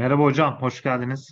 Merhaba hocam, hoş geldiniz.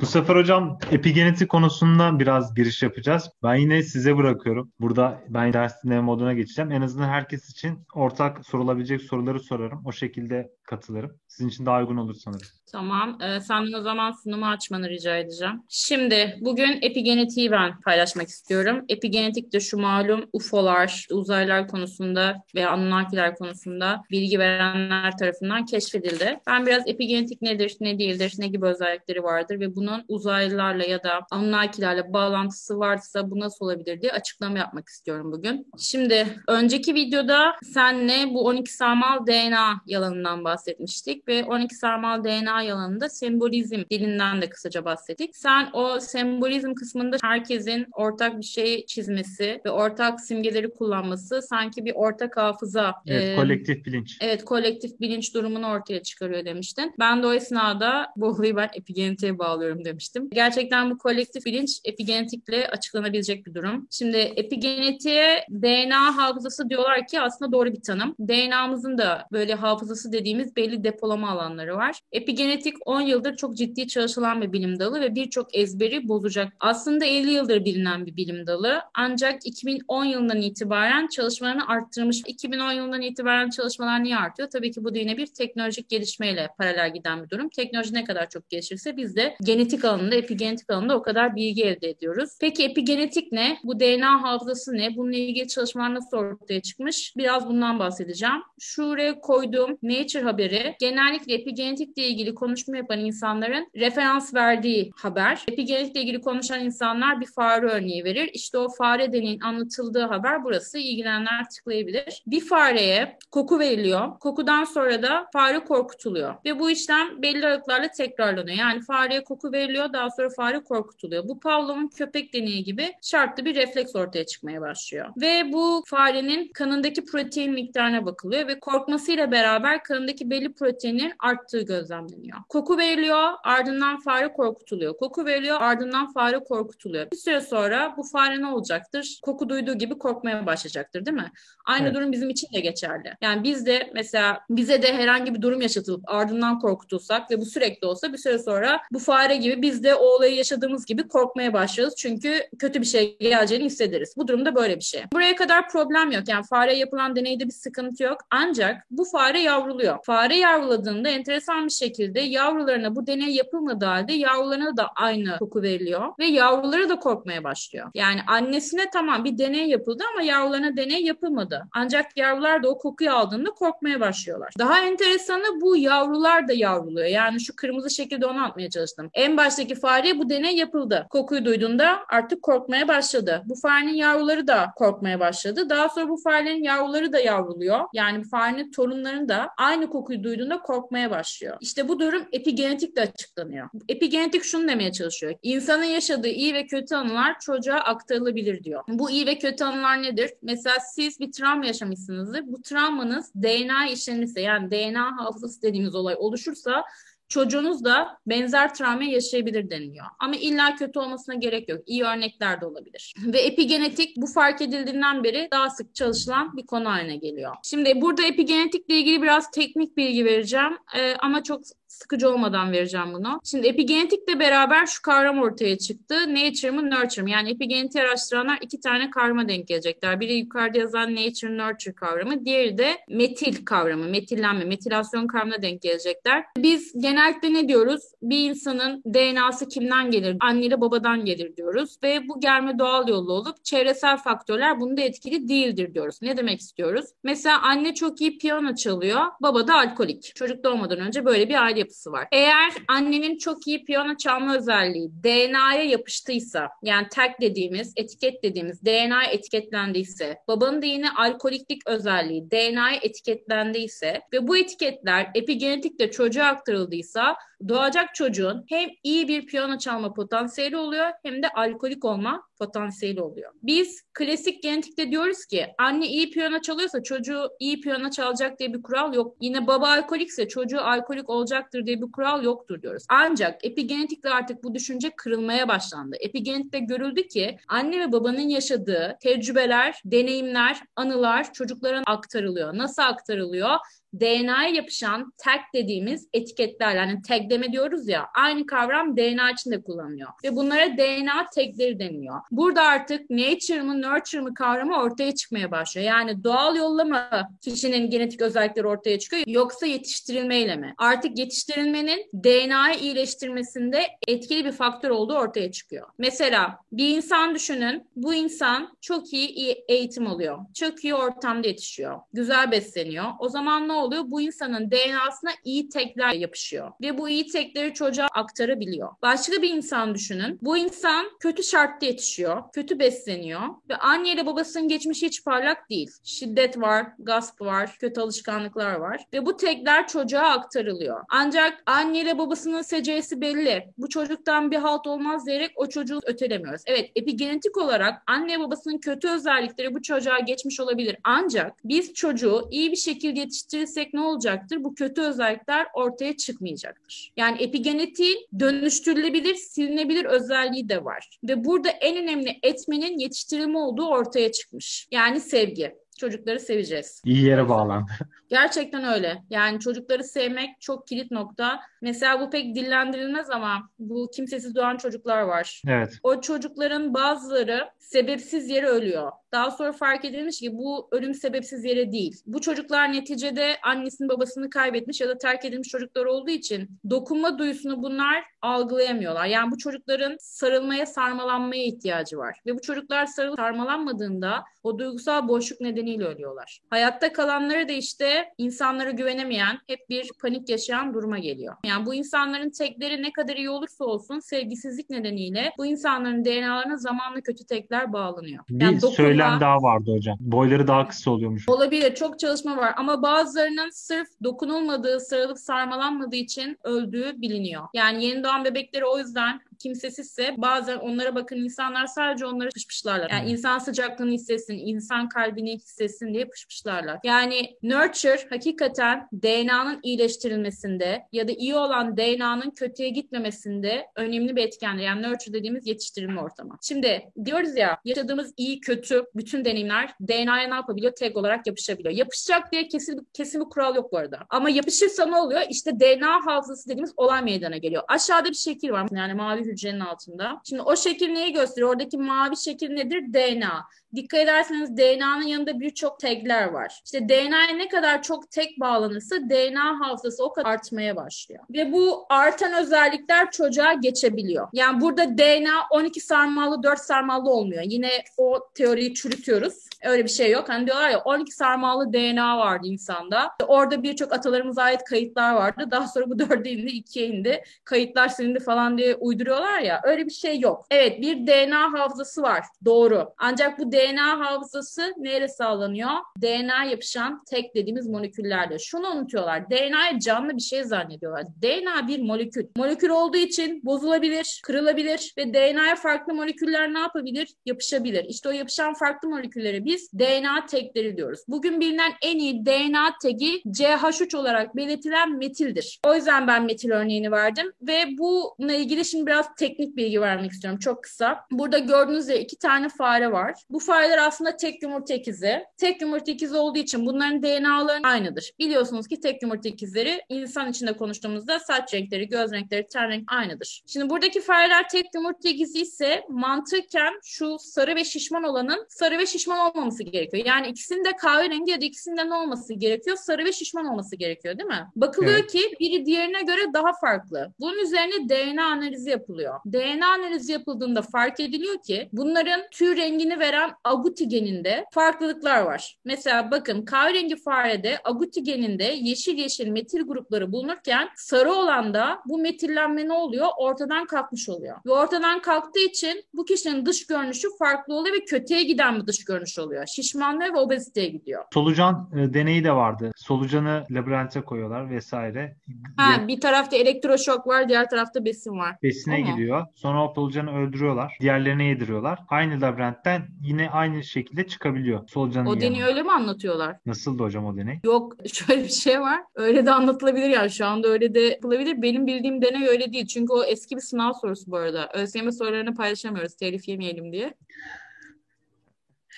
Bu sefer hocam epigenetik konusunda biraz giriş yapacağız. Ben yine size bırakıyorum. Burada ben ders dinleme moduna geçeceğim. En azından herkes için ortak sorulabilecek soruları sorarım. O şekilde katılırım. Sizin için daha uygun olur sanırım. Tamam. Ee, senden o zaman sunumu açmanı rica edeceğim. Şimdi bugün epigenetiği ben paylaşmak istiyorum. Epigenetik de şu malum UFO'lar, uzaylılar konusunda veya Anunnakiler konusunda bilgi verenler tarafından keşfedildi. Ben biraz epigenetik nedir, ne değildir, ne gibi özellikleri vardır ve bunun uzaylılarla ya da Anunnakilerle bağlantısı varsa bu nasıl olabilir diye açıklama yapmak istiyorum bugün. Şimdi önceki videoda senle bu 12 sarmal DNA yalanından bahsetmiştik ve 12 sarmal DNA yalanında sembolizm dilinden de kısaca bahsettik. Sen o sembolizm kısmında herkesin ortak bir şey çizmesi ve ortak simgeleri kullanması sanki bir ortak hafıza. Evet, e, kolektif bilinç. Evet, kolektif bilinç durumunu ortaya çıkarıyor demiştin. Ben de o esnada bu olayı ben epigenetiğe bağlıyorum demiştim. Gerçekten bu kolektif bilinç epigenetikle açıklanabilecek bir durum. Şimdi epigenetiğe DNA hafızası diyorlar ki aslında doğru bir tanım. DNA'mızın da böyle hafızası dediğimiz belli depolama alanları var. Epigenetik genetik 10 yıldır çok ciddi çalışılan bir bilim dalı ve birçok ezberi bozacak. Aslında 50 yıldır bilinen bir bilim dalı. Ancak 2010 yılından itibaren çalışmalarını arttırmış. 2010 yılından itibaren çalışmalar niye artıyor? Tabii ki bu da yine bir teknolojik gelişmeyle paralel giden bir durum. Teknoloji ne kadar çok gelişirse biz de genetik alanında, epigenetik alanında o kadar bilgi elde ediyoruz. Peki epigenetik ne? Bu DNA hafızası ne? Bununla ilgili çalışmalar nasıl ortaya çıkmış? Biraz bundan bahsedeceğim. Şuraya koyduğum Nature haberi genellikle epigenetikle ilgili konuşma yapan insanların referans verdiği haber. Epigenetikle ilgili konuşan insanlar bir fare örneği verir. İşte o fare deneyin anlatıldığı haber burası. İlgilenenler tıklayabilir. Bir fareye koku veriliyor. Kokudan sonra da fare korkutuluyor. Ve bu işlem belli aralıklarla tekrarlanıyor. Yani fareye koku veriliyor daha sonra fare korkutuluyor. Bu Pavlov'un köpek deneyi gibi şartlı bir refleks ortaya çıkmaya başlıyor. Ve bu farenin kanındaki protein miktarına bakılıyor ve korkmasıyla beraber kanındaki belli proteinin arttığı gözlemleniyor. Koku veriliyor, ardından fare korkutuluyor. Koku veriliyor, ardından fare korkutuluyor. Bir süre sonra bu fare ne olacaktır? Koku duyduğu gibi korkmaya başlayacaktır değil mi? Aynı evet. durum bizim için de geçerli. Yani biz de mesela bize de herhangi bir durum yaşatılıp ardından korkutulsak ve bu sürekli olsa bir süre sonra bu fare gibi biz de o olayı yaşadığımız gibi korkmaya başlarız. Çünkü kötü bir şey geleceğini hissederiz. Bu durumda böyle bir şey. Buraya kadar problem yok. Yani fare yapılan deneyde bir sıkıntı yok. Ancak bu fare yavruluyor. Fare yavruladığında enteresan bir şekilde yavrularına bu deney yapılmadığı halde yavrularına da aynı koku veriliyor ve yavruları da korkmaya başlıyor. Yani annesine tamam bir deney yapıldı ama yavrularına deney yapılmadı. Ancak yavrular da o kokuyu aldığında korkmaya başlıyorlar. Daha enteresanı bu yavrular da yavruluyor. Yani şu kırmızı şekilde onu atmaya çalıştım. En baştaki fareye bu deney yapıldı. Kokuyu duyduğunda artık korkmaya başladı. Bu farenin yavruları da korkmaya başladı. Daha sonra bu farelerin yavruları da yavruluyor. Yani bu farenin torunları da aynı kokuyu duyduğunda korkmaya başlıyor. İşte bu durum epigenetikle açıklanıyor. Epigenetik şunu demeye çalışıyor. İnsanın yaşadığı iyi ve kötü anılar çocuğa aktarılabilir diyor. Bu iyi ve kötü anılar nedir? Mesela siz bir travma yaşamışsınızdır. Bu travmanız DNA işlenirse yani DNA hafızası dediğimiz olay oluşursa çocuğunuz da benzer travma yaşayabilir deniliyor. Ama illa kötü olmasına gerek yok. İyi örnekler de olabilir. Ve epigenetik bu fark edildiğinden beri daha sık çalışılan bir konu haline geliyor. Şimdi burada epigenetikle ilgili biraz teknik bilgi vereceğim. Ee, ama çok sıkıcı olmadan vereceğim bunu. Şimdi epigenetikle beraber şu kavram ortaya çıktı. Nature mı nurture mı? Yani epigenetiği araştıranlar iki tane kavrama denk gelecekler. Biri yukarıda yazan nature nurture kavramı. Diğeri de metil kavramı. Metillenme, metilasyon kavramına denk gelecekler. Biz genellikle ne diyoruz? Bir insanın DNA'sı kimden gelir? Anne ile babadan gelir diyoruz. Ve bu gelme doğal yolla olup çevresel faktörler bunda etkili değildir diyoruz. Ne demek istiyoruz? Mesela anne çok iyi piyano çalıyor. Baba da alkolik. Çocuk doğmadan önce böyle bir aile yapısı var. Eğer annenin çok iyi piyano çalma özelliği DNA'ya yapıştıysa yani tag dediğimiz, etiket dediğimiz DNA etiketlendiyse, babanın da yine alkoliklik özelliği DNA'ya etiketlendiyse ve bu etiketler epigenetikle çocuğa aktarıldıysa doğacak çocuğun hem iyi bir piyano çalma potansiyeli oluyor hem de alkolik olma potansiyeli oluyor. Biz klasik genetikte diyoruz ki anne iyi piyano çalıyorsa çocuğu iyi piyano çalacak diye bir kural yok. Yine baba alkolikse çocuğu alkolik olacaktır diye bir kural yoktur diyoruz. Ancak epigenetikle artık bu düşünce kırılmaya başlandı. Epigenetikte görüldü ki anne ve babanın yaşadığı tecrübeler, deneyimler, anılar çocuklara aktarılıyor. Nasıl aktarılıyor? DNA'ya yapışan tag dediğimiz etiketler yani tagleme diyoruz ya aynı kavram DNA için de kullanılıyor. Ve bunlara DNA tagleri deniliyor. Burada artık nature mı nurture mı kavramı ortaya çıkmaya başlıyor. Yani doğal yolla mı kişinin genetik özellikleri ortaya çıkıyor yoksa yetiştirilmeyle mi? Artık yetiştirilmenin DNA'yı iyileştirmesinde etkili bir faktör olduğu ortaya çıkıyor. Mesela bir insan düşünün. Bu insan çok iyi eğitim alıyor. Çok iyi ortamda yetişiyor. Güzel besleniyor. O zaman ne oluyor? Bu insanın DNA'sına iyi tekler yapışıyor. Ve bu iyi tekleri çocuğa aktarabiliyor. Başka bir insan düşünün. Bu insan kötü şartta yetişiyor. Kötü besleniyor. Ve anneyle babasının geçmişi hiç parlak değil. Şiddet var, gasp var, kötü alışkanlıklar var. Ve bu tekler çocuğa aktarılıyor. Ancak anneyle babasının secesi belli. Bu çocuktan bir halt olmaz diyerek o çocuğu ötelemiyoruz. Evet epigenetik olarak anne babasının kötü özellikleri bu çocuğa geçmiş olabilir. Ancak biz çocuğu iyi bir şekilde yetiştirirsek ne olacaktır? Bu kötü özellikler ortaya çıkmayacaktır. Yani epigenetiğin dönüştürülebilir, silinebilir özelliği de var. Ve burada en önemli etmenin yetiştirilme olduğu ortaya çıkmış. Yani sevgi çocukları seveceğiz. İyi yere bağlandı. Gerçekten öyle. Yani çocukları sevmek çok kilit nokta. Mesela bu pek dillendirilmez ama bu kimsesiz doğan çocuklar var. Evet. O çocukların bazıları sebepsiz yere ölüyor. Daha sonra fark edilmiş ki bu ölüm sebepsiz yere değil. Bu çocuklar neticede annesini babasını kaybetmiş ya da terk edilmiş çocuklar olduğu için dokunma duyusunu bunlar algılayamıyorlar. Yani bu çocukların sarılmaya, sarmalanmaya ihtiyacı var. Ve bu çocuklar sarılıp sarmalanmadığında o duygusal boşluk nedeniyle ölüyorlar. Hayatta kalanları da işte insanlara güvenemeyen, hep bir panik yaşayan duruma geliyor. Yani bu insanların tekleri ne kadar iyi olursa olsun sevgisizlik nedeniyle bu insanların DNA'larına zamanla kötü tekler bağlanıyor. Yani bir dokunma, söylem daha vardı hocam. Boyları daha kısa oluyormuş. Olabilir. Çok çalışma var ama bazılarının sırf dokunulmadığı, sarılıp sarmalanmadığı için öldüğü biliniyor. Yani yeni doğan bebekleri o yüzden kimsesizse bazen onlara bakın insanlar sadece onları pışpışlarlar. Yani insan sıcaklığını hissetsin, insan kalbini hissetsin diye pışpışlarlar. Yani nurture hakikaten DNA'nın iyileştirilmesinde ya da iyi olan DNA'nın kötüye gitmemesinde önemli bir etkendir. Yani nurture dediğimiz yetiştirilme ortamı. Şimdi diyoruz ya yaşadığımız iyi kötü bütün deneyimler DNA'ya ne yapabiliyor? Tag olarak yapışabiliyor. Yapışacak diye kesin, kesin bir kural yok bu arada. Ama yapışırsa ne oluyor? İşte DNA hafızası dediğimiz olay meydana geliyor. Aşağıda bir şekil var. Yani mavi hücrenin altında. Şimdi o şekil neyi gösteriyor? Oradaki mavi şekil nedir? DNA. Dikkat ederseniz DNA'nın yanında birçok tagler var. İşte DNA'ya ne kadar çok tek bağlanırsa DNA hafızası o kadar artmaya başlıyor. Ve bu artan özellikler çocuğa geçebiliyor. Yani burada DNA 12 sarmallı 4 sarmallı olmuyor. Yine o teoriyi çürütüyoruz. Öyle bir şey yok. Hani diyorlar ya 12 sarmallı DNA vardı insanda. Orada birçok atalarımıza ait kayıtlar vardı. Daha sonra bu 4'e indi, 2'ye indi. Kayıtlar silindi falan diye uyduruyorlar ya. Öyle bir şey yok. Evet bir DNA hafızası var. Doğru. Ancak bu DNA DNA hafızası nereye sağlanıyor? DNA yapışan tek dediğimiz moleküllerde. Şunu unutuyorlar. DNA'yı canlı bir şey zannediyorlar. DNA bir molekül. Molekül olduğu için bozulabilir, kırılabilir ve DNA'ya farklı moleküller ne yapabilir? Yapışabilir. İşte o yapışan farklı moleküllere biz DNA tekleri diyoruz. Bugün bilinen en iyi DNA tagi CH3 olarak belirtilen metildir. O yüzden ben metil örneğini verdim ve bununla ilgili şimdi biraz teknik bilgi vermek istiyorum. Çok kısa. Burada gördüğünüz gibi iki tane fare var. Bu fare fareler aslında tek yumurta ikizi. Tek yumurta ikizi olduğu için bunların DNA'ları aynıdır. Biliyorsunuz ki tek yumurta ikizleri insan içinde konuştuğumuzda saç renkleri, göz renkleri, ten renk aynıdır. Şimdi buradaki fareler tek yumurta ikizi ise mantıken şu sarı ve şişman olanın sarı ve şişman olmaması gerekiyor. Yani ikisinde kahverengi ya da ikisinde ne olması gerekiyor? Sarı ve şişman olması gerekiyor değil mi? Bakılıyor evet. ki biri diğerine göre daha farklı. Bunun üzerine DNA analizi yapılıyor. DNA analizi yapıldığında fark ediliyor ki bunların tüy rengini veren aguti geninde farklılıklar var. Mesela bakın kahverengi farede aguti geninde yeşil yeşil metil grupları bulunurken sarı olanda bu metillenme ne oluyor? Ortadan kalkmış oluyor. Ve ortadan kalktığı için bu kişinin dış görünüşü farklı oluyor ve kötüye giden bir dış görünüş oluyor. Şişmanlığa ve obeziteye gidiyor. Solucan e, deneyi de vardı. Solucanı labirente koyuyorlar vesaire. Ha, bir tarafta elektroşok var, diğer tarafta besin var. Besine Ama. gidiyor. Sonra o solucanı öldürüyorlar. Diğerlerine yediriyorlar. Aynı labirentten yine aynı şekilde çıkabiliyor solucanın O deneyi öyle mi anlatıyorlar? Nasıldı hocam o deney? Yok şöyle bir şey var. Öyle de anlatılabilir yani şu anda öyle de yapılabilir. Benim bildiğim deney öyle değil. Çünkü o eski bir sınav sorusu bu arada. ÖSYM sorularını paylaşamıyoruz telif yemeyelim diye.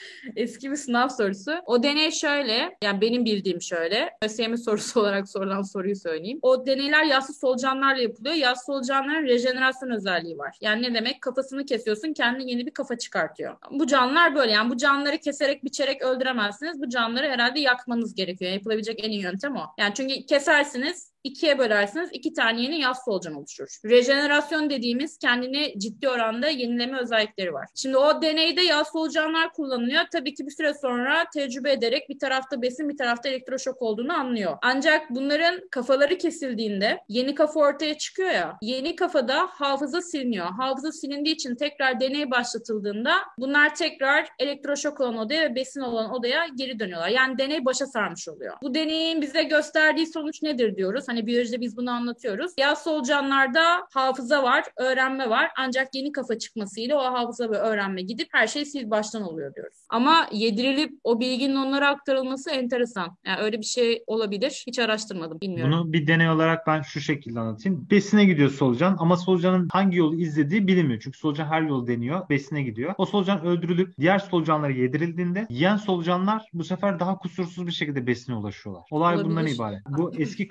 Eski bir sınav sorusu. O deney şöyle, yani benim bildiğim şöyle. ÖSYM sorusu olarak sorulan soruyu söyleyeyim. O deneyler yassı solucanlarla yapılıyor. Yassı solucanların rejenerasyon özelliği var. Yani ne demek? Kafasını kesiyorsun, kendine yeni bir kafa çıkartıyor. Bu canlılar böyle. Yani bu canlıları keserek, biçerek öldüremezsiniz. Bu canlıları herhalde yakmanız gerekiyor. Yapılabilecek en iyi yöntem o. Yani çünkü kesersiniz, ikiye bölersiniz iki tane yeni yaz solucan oluşur. Rejenerasyon dediğimiz kendini ciddi oranda yenileme özellikleri var. Şimdi o deneyde yaz solucanlar kullanılıyor. Tabii ki bir süre sonra tecrübe ederek bir tarafta besin bir tarafta elektroşok olduğunu anlıyor. Ancak bunların kafaları kesildiğinde yeni kafa ortaya çıkıyor ya. Yeni kafada hafıza siliniyor. Hafıza silindiği için tekrar deney başlatıldığında bunlar tekrar elektroşok olan odaya ve besin olan odaya geri dönüyorlar. Yani deney başa sarmış oluyor. Bu deneyin bize gösterdiği sonuç nedir diyoruz. Hani Hani biyolojide biz bunu anlatıyoruz. Yaz solucanlarda hafıza var, öğrenme var. Ancak yeni kafa çıkmasıyla o hafıza ve öğrenme gidip her şey sil baştan oluyor diyoruz. Ama yedirilip o bilginin onlara aktarılması enteresan. Yani öyle bir şey olabilir. Hiç araştırmadım. Bilmiyorum. Bunu bir deney olarak ben şu şekilde anlatayım. Besine gidiyor solucan ama solucanın hangi yolu izlediği bilinmiyor. Çünkü solucan her yolu deniyor. Besine gidiyor. O solucan öldürülüp diğer solucanlara yedirildiğinde yiyen solucanlar bu sefer daha kusursuz bir şekilde besine ulaşıyorlar. Olay Olabilir. bundan ibaret. Bu eski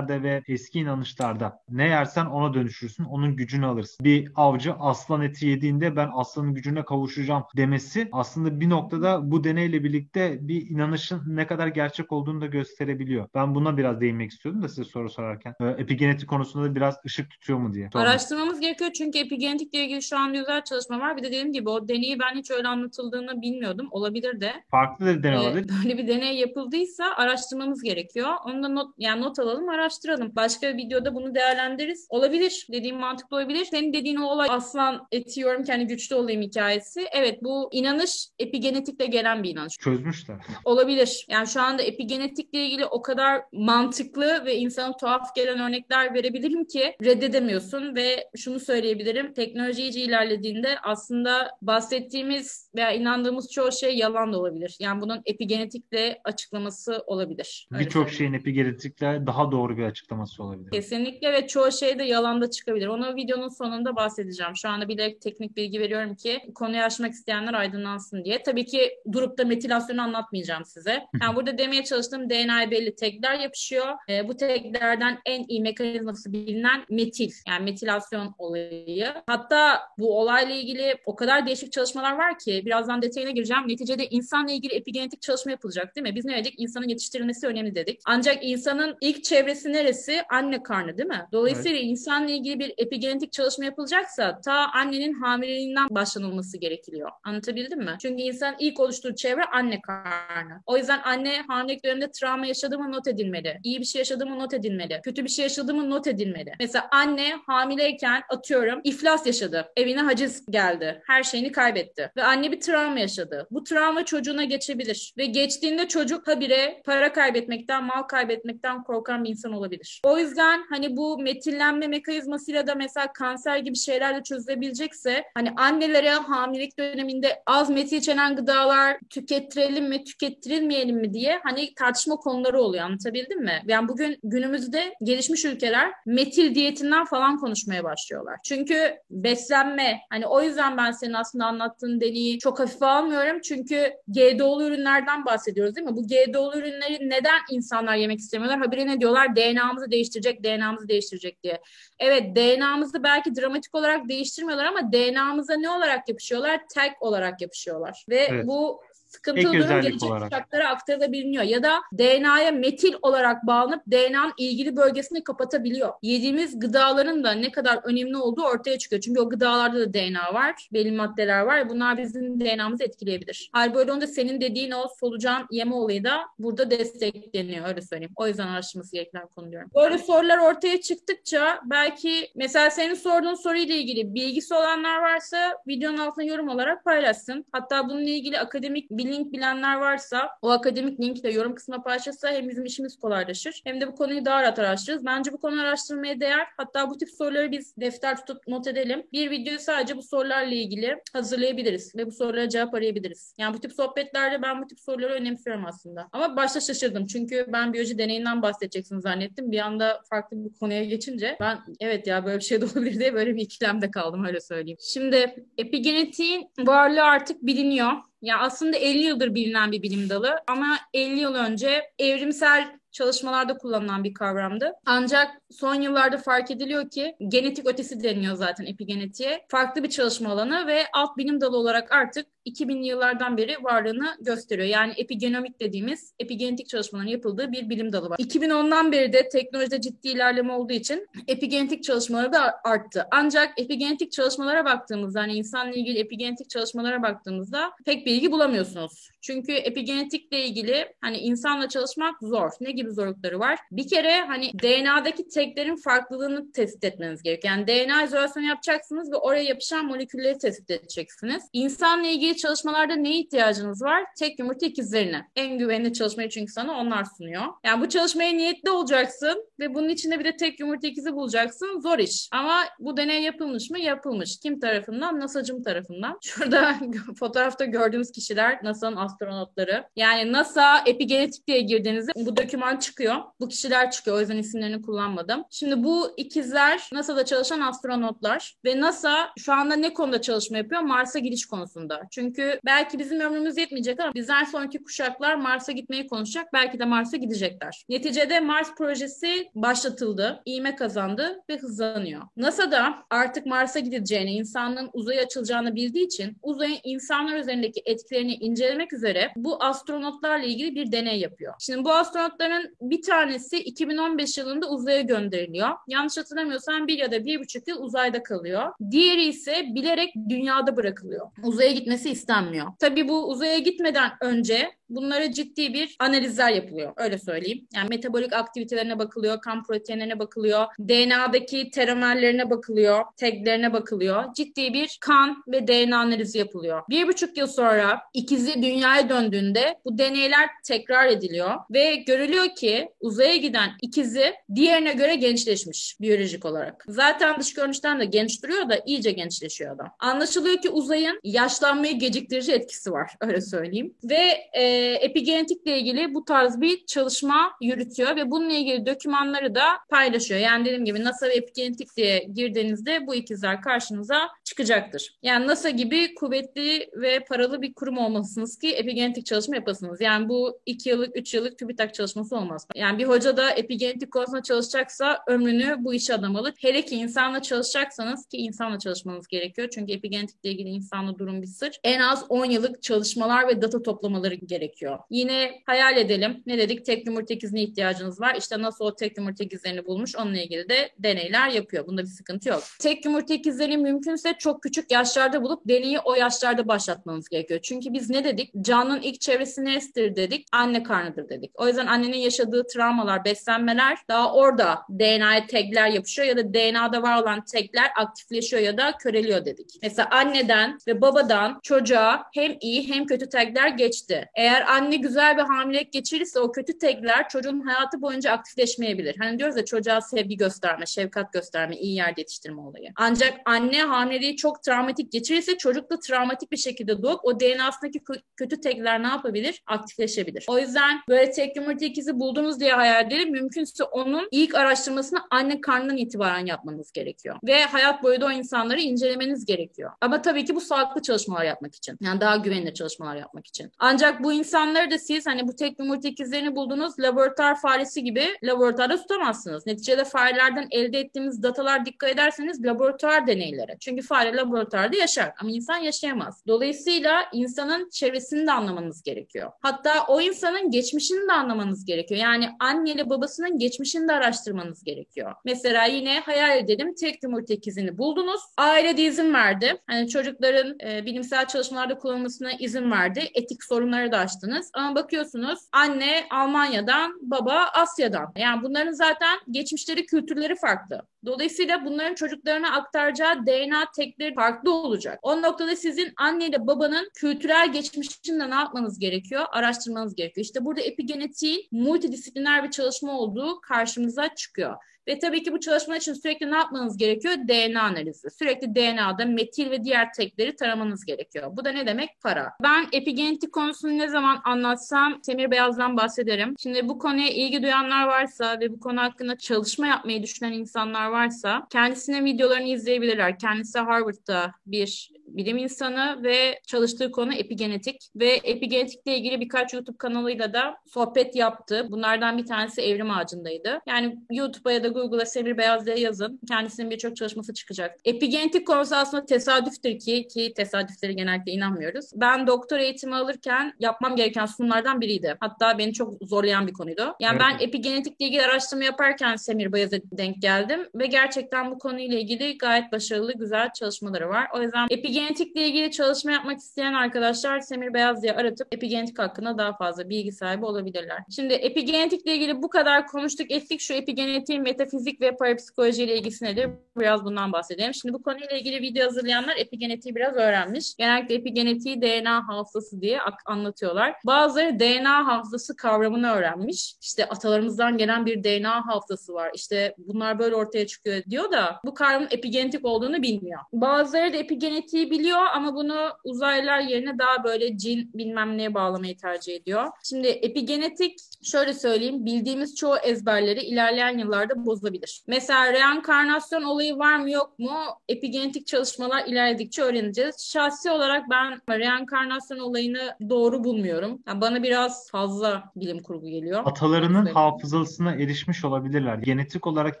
kabilelerde ve eski inanışlarda ne yersen ona dönüşürsün, onun gücünü alırsın. Bir avcı aslan eti yediğinde ben aslanın gücüne kavuşacağım demesi aslında bir noktada bu deneyle birlikte bir inanışın ne kadar gerçek olduğunu da gösterebiliyor. Ben buna biraz değinmek istiyordum da size soru sorarken. Ee, epigenetik konusunda da biraz ışık tutuyor mu diye. Araştırmamız gerekiyor çünkü epigenetikle ilgili şu an güzel çalışma var. Bir de dediğim gibi o deneyi ben hiç öyle anlatıldığını bilmiyordum. Olabilir de. Farklı da deney Ee, olabilir. böyle bir deney yapıldıysa araştırmamız gerekiyor. Onu da not yani not alalım, araştıralım. Başka bir videoda bunu değerlendiririz. Olabilir. Dediğim mantıklı olabilir. Senin dediğin o olay aslan eti yiyorum kendi güçlü olayım hikayesi. Evet bu inanış epigenetikle gelen bir inanış. Çözmüşler. Olabilir. Yani şu anda epigenetikle ilgili o kadar mantıklı ve insana tuhaf gelen örnekler verebilirim ki reddedemiyorsun ve şunu söyleyebilirim. Teknoloji iyice ilerlediğinde aslında bahsettiğimiz veya inandığımız çoğu şey yalan da olabilir. Yani bunun epigenetikle açıklaması olabilir. Birçok şeyin epigenetikle daha doğru bir açıklaması olabilir. Kesinlikle ve çoğu şey de yalanda çıkabilir. Onu videonun sonunda bahsedeceğim. Şu anda bile teknik bilgi veriyorum ki konuyu açmak isteyenler aydınlansın diye. Tabii ki durup da metilasyonu anlatmayacağım size. Yani burada demeye çalıştığım DNA belli tekler yapışıyor. Ee, bu teklerden en iyi mekanizması bilinen metil. Yani metilasyon olayı. Hatta bu olayla ilgili o kadar değişik çalışmalar var ki birazdan detayına gireceğim. Neticede insanla ilgili epigenetik çalışma yapılacak değil mi? Biz ne dedik? İnsanın yetiştirilmesi önemli dedik. Ancak insanın ilk çevresi neresi? Anne karnı değil mi? Dolayısıyla insanla ilgili bir epigenetik çalışma yapılacaksa ta annenin hamileliğinden başlanılması gerekiyor. Anlatabildim mi? Çünkü insan ilk oluştuğu çevre anne karnı. O yüzden anne hamilelik döneminde travma yaşadı mı not edilmeli. İyi bir şey yaşadı mı not edilmeli. Kötü bir şey yaşadı mı not edilmeli. Mesela anne hamileyken atıyorum iflas yaşadı. Evine haciz geldi. Her şeyini kaybetti. Ve anne bir travma yaşadı. Bu travma çocuğuna geçebilir. Ve geçtiğinde çocuk habire para kaybetmekten, mal kaybetmekten korkan bir insan olabilir. O yüzden hani bu metillenme mekanizmasıyla da mesela kanser gibi şeylerle çözülebilecekse hani annelere hamilelik döneminde az metil içeren gıdalar tükettirelim mi, tükettirilmeyelim mi diye hani tartışma konuları oluyor. Anlatabildim mi? Yani bugün günümüzde gelişmiş ülkeler metil diyetinden falan konuşmaya başlıyorlar. Çünkü beslenme hani o yüzden ben senin aslında anlattığın deneyi çok hafife almıyorum. Çünkü GDO'lu ürünlerden bahsediyoruz değil mi? Bu GDO'lu ürünleri neden insanlar yemek istemiyorlar? Habire ne diyorlar? DNA'mızı değiştirecek, DNA'mızı değiştirecek diye. Evet DNA'mızı belki dramatik olarak değiştirmiyorlar ama DNA'mıza ne olarak yapışıyorlar? Tag olarak yapışıyorlar. Ve Evet. bu Ek sıkıntılı durum özellik gelecek olarak. kuşaklara aktarılabiliyor. Ya da DNA'ya metil olarak bağlanıp DNA'nın ilgili bölgesini kapatabiliyor. Yediğimiz gıdaların da ne kadar önemli olduğu ortaya çıkıyor. Çünkü o gıdalarda da DNA var, belli maddeler var. Bunlar bizim DNA'mızı etkileyebilir. Hal böyle olunca senin dediğin o solucan yeme olayı da burada destekleniyor öyle söyleyeyim. O yüzden araştırması gereken konu diyorum. Böyle sorular ortaya çıktıkça belki mesela senin sorduğun soruyla ilgili bilgisi olanlar varsa videonun altına yorum olarak paylaşsın. Hatta bununla ilgili akademik bir link bilenler varsa o akademik linki de yorum kısmına paylaşırsa hem bizim işimiz kolaylaşır hem de bu konuyu daha rahat araştırırız. Bence bu konu araştırmaya değer. Hatta bu tip soruları biz defter tutup not edelim. Bir videoyu sadece bu sorularla ilgili hazırlayabiliriz ve bu sorulara cevap arayabiliriz. Yani bu tip sohbetlerde ben bu tip soruları önemsiyorum aslında. Ama başta şaşırdım çünkü ben biyoloji deneyinden bahsedeceksin zannettim. Bir anda farklı bir konuya geçince ben evet ya böyle bir şey de olabilir diye böyle bir ikilemde kaldım öyle söyleyeyim. Şimdi epigenetiğin varlığı artık biliniyor. Ya aslında 50 yıldır bilinen bir bilim dalı ama 50 yıl önce evrimsel çalışmalarda kullanılan bir kavramdı. Ancak son yıllarda fark ediliyor ki genetik ötesi deniyor zaten epigenetiğe. Farklı bir çalışma alanı ve alt bilim dalı olarak artık 2000'li yıllardan beri varlığını gösteriyor. Yani epigenomik dediğimiz epigenetik çalışmaların yapıldığı bir bilim dalı var. 2010'dan beri de teknolojide ciddi ilerleme olduğu için epigenetik çalışmaları da arttı. Ancak epigenetik çalışmalara baktığımızda hani insanla ilgili epigenetik çalışmalara baktığımızda pek bilgi bulamıyorsunuz. Çünkü epigenetikle ilgili hani insanla çalışmak zor. Ne gibi zorlukları var? Bir kere hani DNA'daki teklerin farklılığını tespit etmeniz gerekiyor. Yani DNA izolasyonu yapacaksınız ve oraya yapışan molekülleri tespit edeceksiniz. İnsanla ilgili çalışmalarda neye ihtiyacınız var? Tek yumurta ikizlerine. En güvenli çalışmayı çünkü sana onlar sunuyor. Yani bu çalışmaya niyetli olacaksın ve bunun içinde bir de tek yumurta ikizi bulacaksın. Zor iş. Ama bu deney yapılmış mı? Yapılmış. Kim tarafından? NASA'cım tarafından. Şurada fotoğrafta gördüğümüz kişiler NASA'nın astronotları. Yani NASA epigenetik diye girdiğinizde bu doküman çıkıyor. Bu kişiler çıkıyor. O yüzden isimlerini kullanmadım. Şimdi bu ikizler NASA'da çalışan astronotlar ve NASA şu anda ne konuda çalışma yapıyor? Mars'a gidiş konusunda. Çünkü belki bizim ömrümüz yetmeyecek ama bizden sonraki kuşaklar Mars'a gitmeyi konuşacak. Belki de Mars'a gidecekler. Neticede Mars projesi başlatıldı, iğme kazandı ve hızlanıyor. NASA da artık Mars'a gideceğini, insanlığın uzaya açılacağını bildiği için uzayın insanlar üzerindeki etkilerini incelemek üzere bu astronotlarla ilgili bir deney yapıyor. Şimdi bu astronotların bir tanesi 2015 yılında uzaya gönderiliyor. Yanlış hatırlamıyorsam bir ya da bir buçuk yıl uzayda kalıyor. Diğeri ise bilerek dünyada bırakılıyor. Uzaya gitmesi istenmiyor. Tabii bu uzaya gitmeden önce bunlara ciddi bir analizler yapılıyor. Öyle söyleyeyim. Yani metabolik aktivitelerine bakılıyor, kan proteinlerine bakılıyor, DNA'daki telomerlerine bakılıyor, taglerine bakılıyor. Ciddi bir kan ve DNA analizi yapılıyor. Bir buçuk yıl sonra ikizi dünyaya döndüğünde bu deneyler tekrar ediliyor ve görülüyor ki uzaya giden ikizi diğerine göre gençleşmiş biyolojik olarak. Zaten dış görünüşten de genç duruyor da iyice gençleşiyor adam. Anlaşılıyor ki uzayın yaşlanmayı geciktirici etkisi var öyle söyleyeyim. Ve e, epigenetikle ilgili bu tarz bir çalışma yürütüyor ve bununla ilgili dokümanları da paylaşıyor. Yani dediğim gibi NASA ve epigenetik diye girdiğinizde bu ikizler karşınıza çıkacaktır. Yani NASA gibi kuvvetli ve paralı bir kurum olmalısınız ki epigenetik çalışma yapasınız. Yani bu iki yıllık, üç yıllık TÜBİTAK çalışması olmaz. Yani bir hoca da epigenetik konusunda çalışacaksa ömrünü bu işe adamalı. Hele ki insanla çalışacaksanız ki insanla çalışmanız gerekiyor. Çünkü epigenetikle ilgili insanla durum bir sır. En az 10 yıllık çalışmalar ve data toplamaları gerekiyor. Yine hayal edelim. Ne dedik? Tek yumurta ikizine ihtiyacınız var. İşte nasıl o tek yumurta ikizlerini bulmuş onunla ilgili de deneyler yapıyor. Bunda bir sıkıntı yok. Tek yumurta ikizlerini mümkünse çok küçük yaşlarda bulup deneyi o yaşlarda başlatmanız gerekiyor. Çünkü biz ne dedik? Canın ilk çevresi neresidir dedik? Anne karnıdır dedik. O yüzden annenin yaşadığı travmalar, beslenmeler daha orada DNA'ya tagler yapışıyor ya da DNA'da var olan tagler aktifleşiyor ya da köreliyor dedik. Mesela anneden ve babadan çocuğa hem iyi hem kötü tagler geçti. Eğer anne güzel bir hamilelik geçirirse o kötü tagler çocuğun hayatı boyunca aktifleşmeyebilir. Hani diyoruz ya çocuğa sevgi gösterme, şefkat gösterme, iyi yerde yetiştirme olayı. Ancak anne hamileliği çok travmatik geçirirse çocuk da travmatik bir şekilde doğup o DNA'sındaki kötü tagler ne yapabilir? Aktifleşebilir. O yüzden böyle tek yumurta ikizi buldunuz diye hayal edelim. Mümkünse onun ilk araştırmasını anne karnından itibaren yapmanız gerekiyor. Ve hayat boyu da o insanları incelemeniz gerekiyor. Ama tabii ki bu sağlıklı çalışmalar yapmak için. Yani daha güvenilir çalışmalar yapmak için. Ancak bu insanları da siz hani bu tek yumurta ikizlerini buldunuz laboratuvar faresi gibi laboratuvarda tutamazsınız. Neticede farelerden elde ettiğimiz datalar dikkat ederseniz laboratuvar deneyleri. Çünkü fare laboratuvarda yaşar ama insan yaşayamaz. Dolayısıyla insanın çevresini de anlamanız gerekiyor. Hatta o insanın geçmişini de anlamanız gerekiyor. Yani anne ile babasının geçmişini de araştırmanız gerekiyor. Mesela yine hayal edelim tek yumurta ikizini buldunuz. Aile de izin verdi. Hani çocukların e, bilimsel çalışmalarda kullanılmasına izin verdi. Etik sorunları da açtınız. Ama bakıyorsunuz anne Almanya'dan, baba Asya'dan. Yani bunların zaten geçmişleri, kültürleri farklı. Dolayısıyla bunların çocuklarına aktaracağı DNA tekleri farklı olacak. O noktada sizin anne ile babanın kültürel geçmişinde ne yapmanız gerekiyor? Araştırmanız gerekiyor. İşte burada epigenetiğin multidisipliner bir çalışma olduğu karşımıza çıkıyor. Ve tabii ki bu çalışma için sürekli ne yapmanız gerekiyor? DNA analizi. Sürekli DNA'da metil ve diğer tekleri taramanız gerekiyor. Bu da ne demek? Para. Ben epigenetik konusunu ne zaman anlatsam Semir Beyaz'dan bahsederim. Şimdi bu konuya ilgi duyanlar varsa ve bu konu hakkında çalışma yapmayı düşünen insanlar varsa kendisine videolarını izleyebilirler. Kendisi Harvard'da bir bilim insanı ve çalıştığı konu epigenetik ve epigenetikle ilgili birkaç YouTube kanalıyla da sohbet yaptı. Bunlardan bir tanesi Evrim Ağacı'ndaydı. Yani YouTube'a ya da Google'a Semir Beyaz diye yazın. Kendisinin birçok çalışması çıkacak. Epigenetik konusu aslında tesadüftür ki ki tesadüfleri genellikle inanmıyoruz. Ben doktor eğitimi alırken yapmam gereken sunumlardan biriydi. Hatta beni çok zorlayan bir konuydu. Yani evet. ben epigenetikle ilgili araştırma yaparken Semir Beyaz'a denk geldim ve gerçekten bu konuyla ilgili gayet başarılı, güzel çalışmaları var. O yüzden epigenetikle ilgili çalışma yapmak isteyen arkadaşlar Semir Beyaz diye aratıp epigenetik hakkında daha fazla bilgi sahibi olabilirler. Şimdi epigenetikle ilgili bu kadar konuştuk ettik. Şu epigenetiğin metafizik ve parapsikoloji ile ilgisi nedir? Biraz bundan bahsedelim. Şimdi bu konuyla ilgili video hazırlayanlar epigenetiği biraz öğrenmiş. Genellikle epigenetiği DNA hafızası diye anlatıyorlar. Bazıları DNA hafızası kavramını öğrenmiş. İşte atalarımızdan gelen bir DNA hafızası var. İşte bunlar böyle ortaya çıkıyor diyor da bu kavramın epigenetik olduğunu bilmiyor. Bazıları da epigenetiği biliyor ama bunu uzaylılar yerine daha böyle cin bilmem neye bağlamayı tercih ediyor. Şimdi epigenetik şöyle söyleyeyim bildiğimiz çoğu ezberleri ilerleyen yıllarda bozulabilir. Mesela reenkarnasyon olayı var mı yok mu epigenetik çalışmalar ilerledikçe öğreneceğiz. Şahsi olarak ben reenkarnasyon olayını doğru bulmuyorum. Yani bana biraz fazla bilim kurgu geliyor. Atalarının hafızasına erişmiş olabilirler. Genetik olarak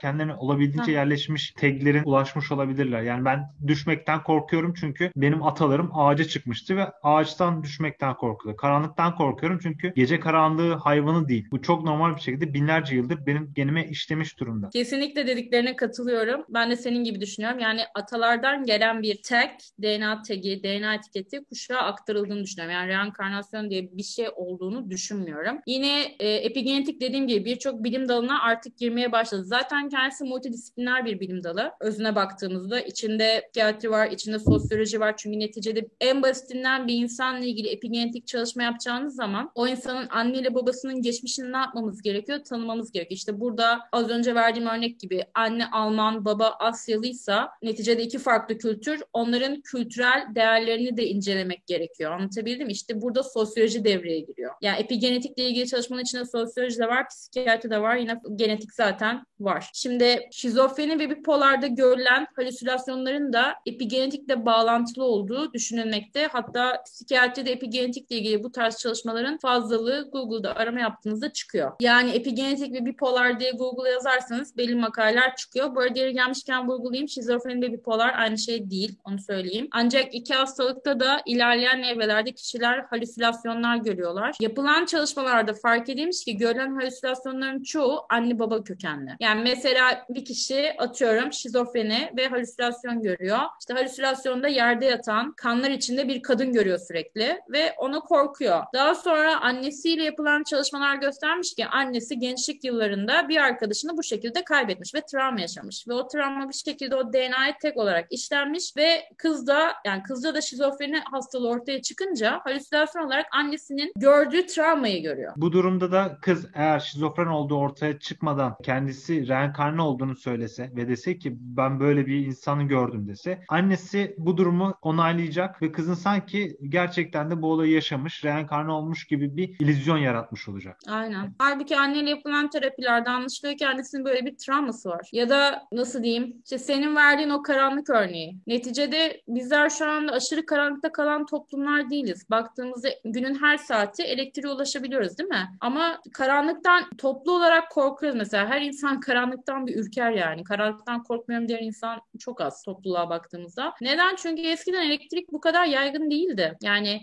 kendilerine olabildiğince ha. yerleşmiş taglerin ulaşmış olabilirler. Yani ben düşmekten korkuyorum çünkü benim atalarım ağaca çıkmıştı ve ağaçtan düşmekten korkuyor. Karanlıktan korkuyorum çünkü gece karanlığı hayvanı değil. Bu çok normal bir şekilde binlerce yıldır benim genime işlemiş durumda. Kesinlikle dediklerine katılıyorum. Ben de senin gibi düşünüyorum. Yani atalardan gelen bir tag, DNA tagi, DNA etiketi kuşağa aktarıldığını düşünüyorum. Yani reenkarnasyon diye bir şey olduğunu düşünmüyorum. Yine e, epigenetik dediğim gibi birçok bilim dalına artık girmeye başladı. Zaten kendisi multidisipliner bir bilim dalı. Özüne baktığımızda içinde psikiyatri var, içinde sosyoloji var. Çünkü neticede en basitinden bir insanla ilgili epigenetik çalışma yapacağınız zaman o insanın anneyle babasının geçmişini ne yapmamız gerekiyor? Tanımamız gerekiyor. İşte burada az önce verdiğim örnek gibi anne Alman, baba Asyalıysa neticede iki farklı kültür. Onların kültürel değerlerini de incelemek gerekiyor. Anlatabildim mi? İşte burada sosyoloji devreye giriyor. Yani epigenetikle ilgili çalışmanın içinde sosyoloji de var, psikiyatri de var. Yine genetik zaten var. Şimdi şizofreni ve bipolarda görülen halüsinasyonların da epigenetikle bağlantılı olduğu düşünülmekte. Hatta psikiyatride epigenetikle ilgili bu tarz çalışmaların fazlalığı Google'da arama yaptığınızda çıkıyor. Yani epigenetik ve bipolar diye Google'a yazarsanız belli makaleler çıkıyor. Bu arada yeri gelmişken vurgulayayım. Şizofreni ve bipolar aynı şey değil. Onu söyleyeyim. Ancak iki hastalıkta da ilerleyen evrelerde kişiler halüsinasyonlar görüyorlar. Yapılan çalışmalarda fark edilmiş ki görülen halüsinasyonların çoğu anne baba kökenli. Yani mesela bir kişi atıyorum şizofreni ve halüsinasyon görüyor. İşte halüsinasyonda yerde yatan kanlar içinde bir kadın görüyor sürekli ve ona korkuyor. Daha sonra annesiyle yapılan çalışmalar göstermiş ki annesi gençlik yıllarında bir arkadaşını bu şekilde kaybetmiş ve travma yaşamış. Ve o travma bir şekilde o DNA'ya tek olarak işlenmiş ve kızda yani kızda da şizofreni hastalığı ortaya çıkınca halüsinasyon olarak annesinin gördüğü travmayı görüyor. Bu durumda da kız eğer şizofren olduğu ortaya çıkmadan kendisi reenkarne olduğunu söylese ve dese ki ben böyle bir insanı gördüm dese annesi bu durumu onaylayacak ve kızın sanki gerçekten de bu olayı yaşamış, reenkarne olmuş gibi bir illüzyon yaratmış olacak. Aynen. Halbuki anneyle yapılan terapilerde anlaşılıyor ki annesinin böyle bir travması var. Ya da nasıl diyeyim işte senin verdiğin o karanlık örneği. Neticede bizler şu anda aşırı karanlıkta kalan toplumlar değiliz. Baktığımızda günün her saati elektriğe ulaşabiliyoruz değil mi? Ama karanlıktan toplu olarak korkuyoruz mesela. Her insan karanlıktan bir ürker yani. Karanlıktan korkmuyorum diyen insan çok az topluluğa baktığımızda. Neden? Çünkü eskiden elektrik bu kadar yaygın değildi. Yani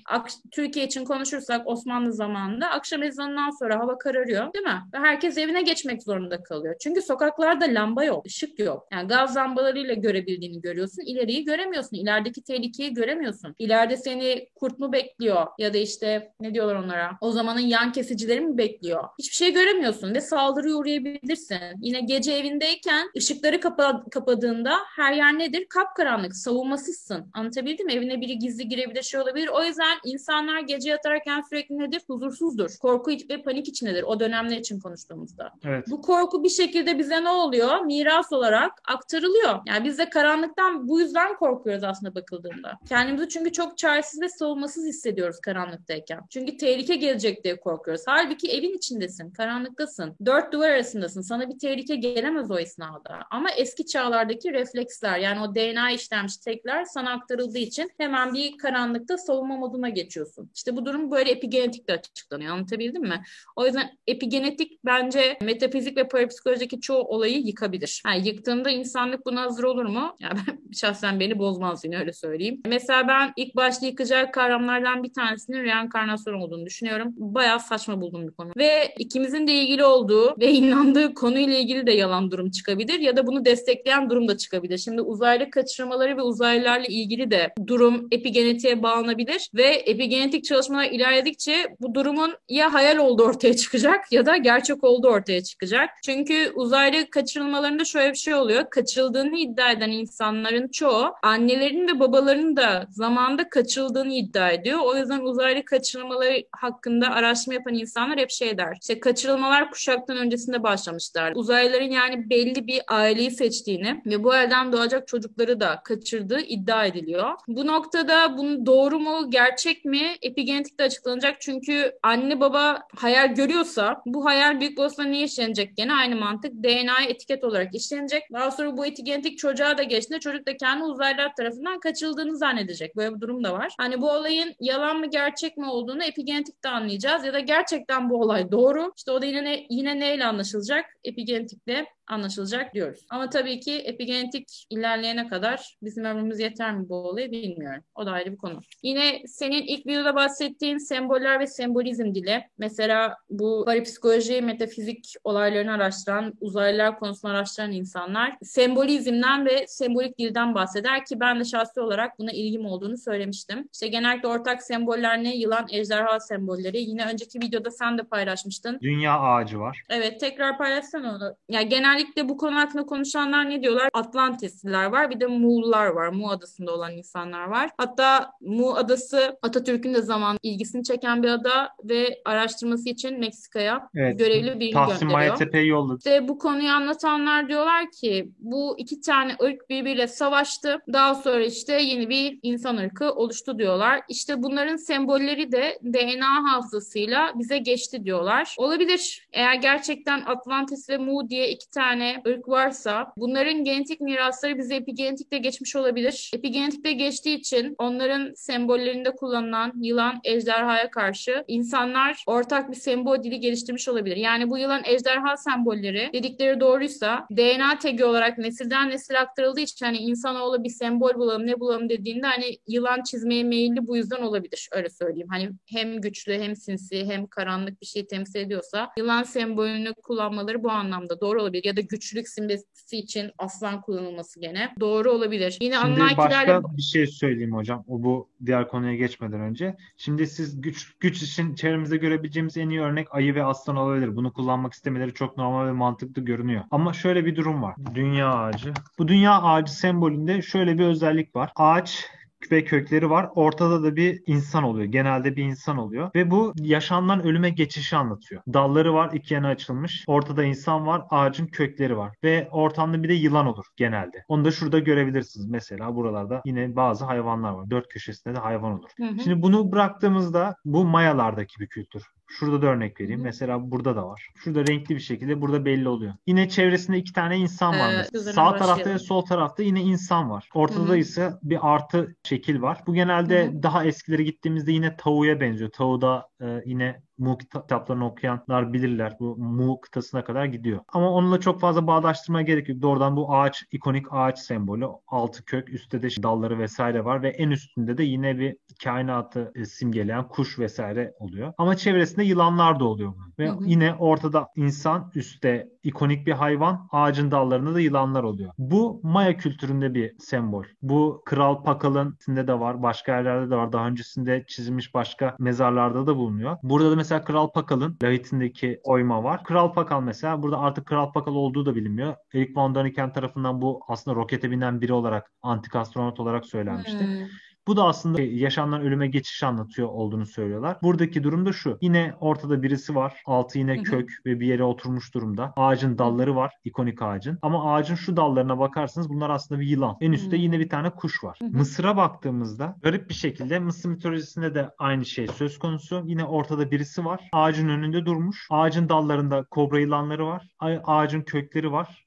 Türkiye için konuşursak Osmanlı zamanında akşam ezanından sonra hava kararıyor değil mi? Ve herkes evine geçmek zorunda kalıyor. Çünkü sokaklarda lamba yok, ışık yok. Yani gaz lambalarıyla görebildiğini görüyorsun. İleriyi göremiyorsun. İlerideki tehlikeyi göremiyorsun. İleride seni kurt mu bekliyor? Ya da işte ne diyorlar onlara? O zamanın yan kesicileri mi bekliyor? Hiçbir şey göremiyorsun ve saldırıya uğrayabilirsin. Yine gece evindeyken ışıkları kapa kapadığında her yer nedir? Kapkaranlık, savunmasızsın. Anlatabildim mi? Evine biri gizli girebilir, şey olabilir. O yüzden insanlar gece yatarken sürekli nedir? Huzursuzdur. Korku ve panik içindedir. O dönemler için konuştuğumuzda. Evet. Bu korku bir şekilde bize ne oluyor? Miras olarak aktarılıyor. Yani biz de karanlıktan bu yüzden korkuyoruz aslında bakıldığında. Kendimizi çünkü çok çaresiz ve savunmasız hissediyoruz karanlıktayken. Çünkü tehlike gelecek diye korkuyoruz. Halbuki evin içindesin, karanlıktasın. Dört duvar arasındasın. Sana bir tehlike gelemez o esnada. Ama eski çağlardaki refleksler yani o DNA işlenmiş tekler sana aktarıldığı için hemen bir karanlıkta savunma moduna geçiyorsun. İşte bu durum böyle epigenetikle açıklanıyor. Anlatabildim mi? O yüzden epigenetik bence metafizik ve parapsikolojideki çoğu olayı yıkabilir. Yani yıktığında insanlık buna hazır olur mu? Ya ben şahsen beni bozmaz yine öyle söyleyeyim. Mesela ben ilk başta yıkacak kavramlardan bir tanesinin reenkarnasyon olduğunu düşünüyorum. Bayağı saçma buldum bir konu. Ve ikimizin de ilgili olduğu ve inandığı konuyla ilgili de yalan durum çıkabilir ya da bunu destekleyen durum da çıkabilir. Şimdi uzaylı kaçırmaları ve uzaylılarla ilgili de durum epigenetiğe bağlanabilir ve epigenetik çalışmalar ilerledikçe bu durumun ya hayal olduğu ortaya çıkacak ya da gerçek olduğu ortaya çıkacak. Çünkü uzaylı kaçırılmalarında şöyle bir şey oluyor. Kaçırıldığını iddia eden insanların çoğu annelerin ve babalarının da zamanda kaçırıldığını iddia ediyor. O yüzden uzaylı kaçırılmaları hakkında araştırma yapan insanlar hep şey der. İşte kaçırılmalar kuşaktan öncesinde başlamışlar. Uzaylıların yani belli bir aileyi seçtiğini ve bu elden doğacak çocukları da kaçırdığı iddia ediliyor. Bu noktada bunun doğru mu, gerçek mi epigenetikte açıklanacak. Çünkü anne baba hayal görüyorsa bu hayal büyük olasılıkla niye işlenecek? Gene aynı mantık DNA'ya etiket olarak işlenecek. Daha sonra bu epigenetik çocuğa da geçtiğinde çocuk da kendi uzaylılar tarafından kaçırıldığını zannedecek. Böyle bir durum da var. Hani bu olayın yalan mı gerçek mi olduğunu epigenetikte anlayacağız ya da gerçekten bu olay doğru. İşte o da yine, yine neyle anlaşılacak? Epigenetikle anlaşılacak diyoruz. Ama tabii ki epigenetik ilerleyene kadar bizim ömrümüz yeter mi bu olayı bilmiyorum. O da ayrı bir konu. Yine senin ilk videoda bahsettiğin semboller ve sembolizm dili. Mesela bu parapsikoloji, metafizik olaylarını araştıran, uzaylılar konusunu araştıran insanlar sembolizmden ve sembolik dilden bahseder ki ben de şahsi olarak buna ilgim olduğunu söylemiştim. İşte genellikle ortak semboller ne? Yılan, ejderha sembolleri. Yine önceki videoda sen de paylaşmıştın. Dünya ağacı var. Evet tekrar paylaşsana onu. Ya genel genellikle bu konu hakkında konuşanlar ne diyorlar? Atlantisliler var bir de Muğlular var. Mu adasında olan insanlar var. Hatta Mu adası Atatürk'ün de zaman ilgisini çeken bir ada ve araştırması için Meksika'ya evet. görevli bir Tahsin gönderiyor. Tepe'yi yolladı. İşte bu konuyu anlatanlar diyorlar ki bu iki tane ırk birbiriyle savaştı. Daha sonra işte yeni bir insan ırkı oluştu diyorlar. İşte bunların sembolleri de DNA hafızasıyla bize geçti diyorlar. Olabilir. Eğer gerçekten Atlantis ve Mu diye iki tane tane ırk varsa bunların genetik mirasları bize epigenetikte geçmiş olabilir. Epigenetikte geçtiği için onların sembollerinde kullanılan yılan, ejderhaya karşı insanlar ortak bir sembol dili geliştirmiş olabilir. Yani bu yılan ejderha sembolleri dedikleri doğruysa DNA tagi olarak nesilden nesile aktarıldığı için hani insanoğlu bir sembol bulalım ne bulalım dediğinde hani yılan çizmeye meyilli bu yüzden olabilir öyle söyleyeyim. Hani hem güçlü hem sinsi hem karanlık bir şey temsil ediyorsa yılan sembolünü kullanmaları bu anlamda doğru olabilir. Ya da güçlülük simgesi için aslan kullanılması gene doğru olabilir. Yine Şimdi başka bir şey söyleyeyim hocam. O bu diğer konuya geçmeden önce. Şimdi siz güç güç için çevremizde görebileceğimiz en iyi örnek ayı ve aslan olabilir. Bunu kullanmak istemeleri çok normal ve mantıklı görünüyor. Ama şöyle bir durum var. Dünya ağacı. Bu dünya ağacı sembolünde şöyle bir özellik var. Ağaç ve kökleri var. Ortada da bir insan oluyor. Genelde bir insan oluyor. Ve bu yaşamdan ölüme geçişi anlatıyor. Dalları var iki yana açılmış. Ortada insan var. Ağacın kökleri var. Ve ortamda bir de yılan olur genelde. Onu da şurada görebilirsiniz. Mesela buralarda yine bazı hayvanlar var. Dört köşesinde de hayvan olur. Hı hı. Şimdi bunu bıraktığımızda bu Mayalardaki bir kültür. Şurada da örnek vereyim. Mesela burada da var. Şurada renkli bir şekilde burada belli oluyor. Yine çevresinde iki tane insan var. Ee, Sağ tarafta ve sol tarafta yine insan var. Ortada ise bir artı şekil var. Bu genelde Hı. daha eskileri gittiğimizde yine tavuğa benziyor. Tavuğu da e, yine Mu kitaplarını okuyanlar bilirler. Bu Mu kıtasına kadar gidiyor. Ama onunla çok fazla bağdaştırma gerek yok. Doğrudan bu ağaç, ikonik ağaç sembolü. Altı kök, üstte de dalları vesaire var ve en üstünde de yine bir kainatı e, simgeleyen kuş vesaire oluyor. Ama çevresinde yılanlar da oluyor. Ve hı hı. yine ortada insan, üstte ikonik bir hayvan, ağacın dallarında da yılanlar oluyor. Bu Maya kültüründe bir sembol. Bu Kral Pakal'ın de var, başka yerlerde de var. Daha öncesinde çizilmiş başka mezarlarda da bulunuyor. Burada da mesela Kral Pakal'ın lahitindeki oyma var. Kral Pakal mesela burada artık Kral Pakal olduğu da bilinmiyor. Erik von Däniken tarafından bu aslında rokete binen biri olarak antik astronot olarak söylenmişti. Hmm. Bu da aslında yaşamdan ölüme geçiş anlatıyor olduğunu söylüyorlar. Buradaki durum da şu. Yine ortada birisi var. Altı yine kök ve bir yere oturmuş durumda. Ağacın dalları var. ikonik ağacın. Ama ağacın şu dallarına bakarsanız bunlar aslında bir yılan. En üstte yine bir tane kuş var. Mısır'a baktığımızda garip bir şekilde Mısır mitolojisinde de aynı şey söz konusu. Yine ortada birisi var. Ağacın önünde durmuş. Ağacın dallarında kobra yılanları var. Ağacın kökleri var.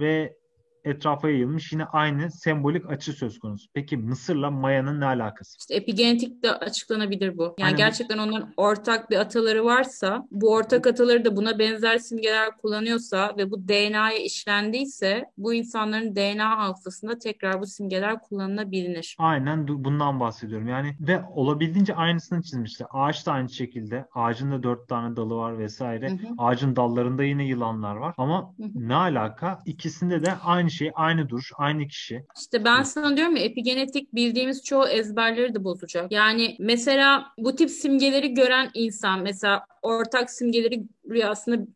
Ve etrafa yayılmış yine aynı sembolik açı söz konusu. Peki Mısır'la Maya'nın ne alakası? İşte epigenetik de açıklanabilir bu. Yani Aynen. gerçekten onların ortak bir ataları varsa, bu ortak ataları da buna benzer simgeler kullanıyorsa ve bu DNA'ya işlendiyse bu insanların DNA hafızasında tekrar bu simgeler kullanılabilir. Aynen bundan bahsediyorum. Yani ve olabildiğince aynısını çizmişler. Ağaç da aynı şekilde. Ağacın da dört tane dalı var vesaire. Hı hı. Ağacın dallarında yine yılanlar var. Ama Hı hı. ne alaka? İkisinde de aynı şey, aynı duruş, aynı kişi. İşte ben sana diyorum ya epigenetik bildiğimiz çoğu ezberleri de bozacak. Yani mesela bu tip simgeleri gören insan mesela ortak simgeleri rüyasında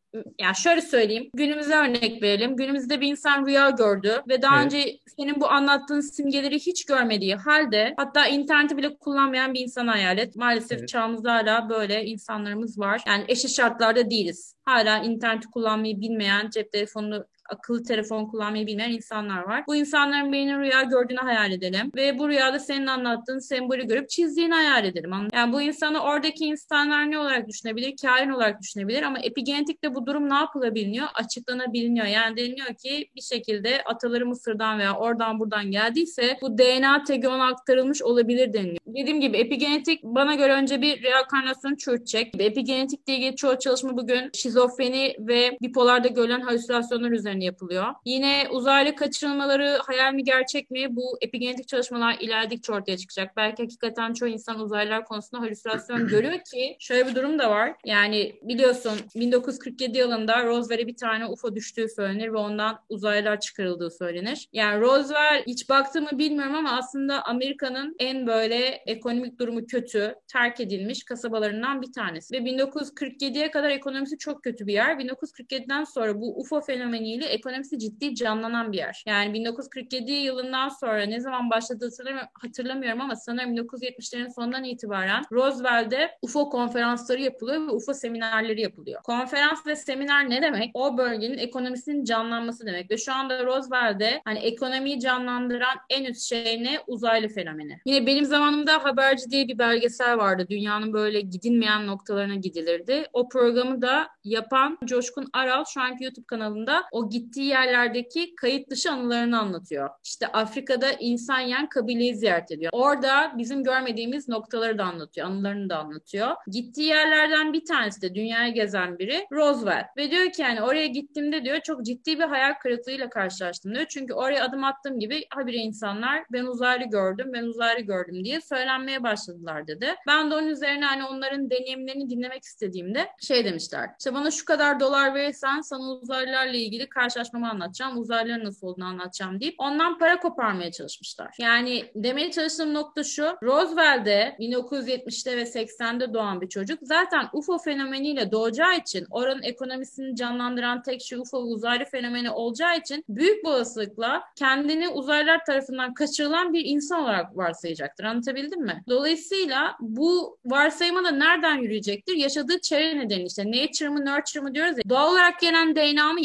yani şöyle söyleyeyim günümüze örnek verelim. Günümüzde bir insan rüya gördü ve daha Evet. önce senin bu anlattığın simgeleri hiç görmediği halde hatta interneti bile kullanmayan bir insan hayal et. Maalesef Evet. çağımızda hala böyle insanlarımız var. Yani eşit şartlarda değiliz. Hala interneti kullanmayı bilmeyen, cep telefonunu akıllı telefon kullanmayı bilmeyen insanlar var. Bu insanların birinin rüya gördüğünü hayal edelim. Ve bu rüyada senin anlattığın sembolü görüp çizdiğini hayal edelim. Yani bu insanı oradaki insanlar ne olarak düşünebilir? Kain olarak düşünebilir ama epigenetikte bu durum ne yapılabiliyor? Açıklanabiliyor. Yani deniliyor ki bir şekilde ataları Mısır'dan veya oradan buradan geldiyse bu DNA tagi ona aktarılmış olabilir deniliyor. Dediğim gibi epigenetik bana göre önce bir reenkarnasyonu çürütecek. Epigenetikle ilgili çoğu çalışma bugün şizofreni ve bipolarda görülen halüsinasyonlar üzerine yapılıyor. Yine uzaylı kaçırılmaları hayal mi gerçek mi? Bu epigenetik çalışmalar ilerledikçe ortaya çıkacak. Belki hakikaten çoğu insan uzaylılar konusunda halüsinasyon görüyor ki şöyle bir durum da var. Yani biliyorsun 1947 yılında Roswell'e bir tane UFO düştüğü söylenir ve ondan uzaylılar çıkarıldığı söylenir. Yani Roswell hiç baktığımı bilmiyorum ama aslında Amerika'nın en böyle ekonomik durumu kötü, terk edilmiş kasabalarından bir tanesi. Ve 1947'ye kadar ekonomisi çok kötü bir yer. 1947'den sonra bu UFO fenomeniyle ekonomisi ciddi canlanan bir yer. Yani 1947 yılından sonra ne zaman başladı hatırlamıyorum, hatırlamıyorum ama sanırım 1970'lerin sonundan itibaren Roswell'de UFO konferansları yapılıyor ve UFO seminerleri yapılıyor. Konferans ve seminer ne demek? O bölgenin ekonomisinin canlanması demek ve şu anda Roswell'de hani ekonomiyi canlandıran en üst şey ne? Uzaylı fenomeni. Yine benim zamanımda Haberci diye bir belgesel vardı. Dünyanın böyle gidilmeyen noktalarına gidilirdi. O programı da yapan Coşkun Aral şu anki YouTube kanalında o gittiği yerlerdeki kayıt dışı anılarını anlatıyor. İşte Afrika'da insan yiyen kabileyi ziyaret ediyor. Orada bizim görmediğimiz noktaları da anlatıyor. Anılarını da anlatıyor. Gittiği yerlerden bir tanesi de dünyayı gezen biri Roswell. Ve diyor ki yani oraya gittiğimde diyor çok ciddi bir hayal kırıklığıyla karşılaştım diyor. Çünkü oraya adım attığım gibi habire insanlar ben uzaylı gördüm, ben uzaylı gördüm diye söylenmeye başladılar dedi. Ben de onun üzerine hani onların deneyimlerini dinlemek istediğimde şey demişler. İşte bana şu kadar dolar verirsen sana uzaylılarla ilgili karşılaşmamı anlatacağım. Uzaylıların nasıl olduğunu anlatacağım deyip ondan para koparmaya çalışmışlar. Yani demeye çalıştığım nokta şu. Roswell'de 1970'te ve 80'de doğan bir çocuk zaten UFO fenomeniyle doğacağı için oranın ekonomisini canlandıran tek şey UFO uzaylı fenomeni olacağı için büyük bir olasılıkla kendini uzaylılar tarafından kaçırılan bir insan olarak varsayacaktır. Anlatabildim mi? Dolayısıyla bu varsayıma da nereden yürüyecektir? Yaşadığı çevre nedeniyle işte nature mı nurture mı diyoruz ya. Doğal olarak gelen DNA mı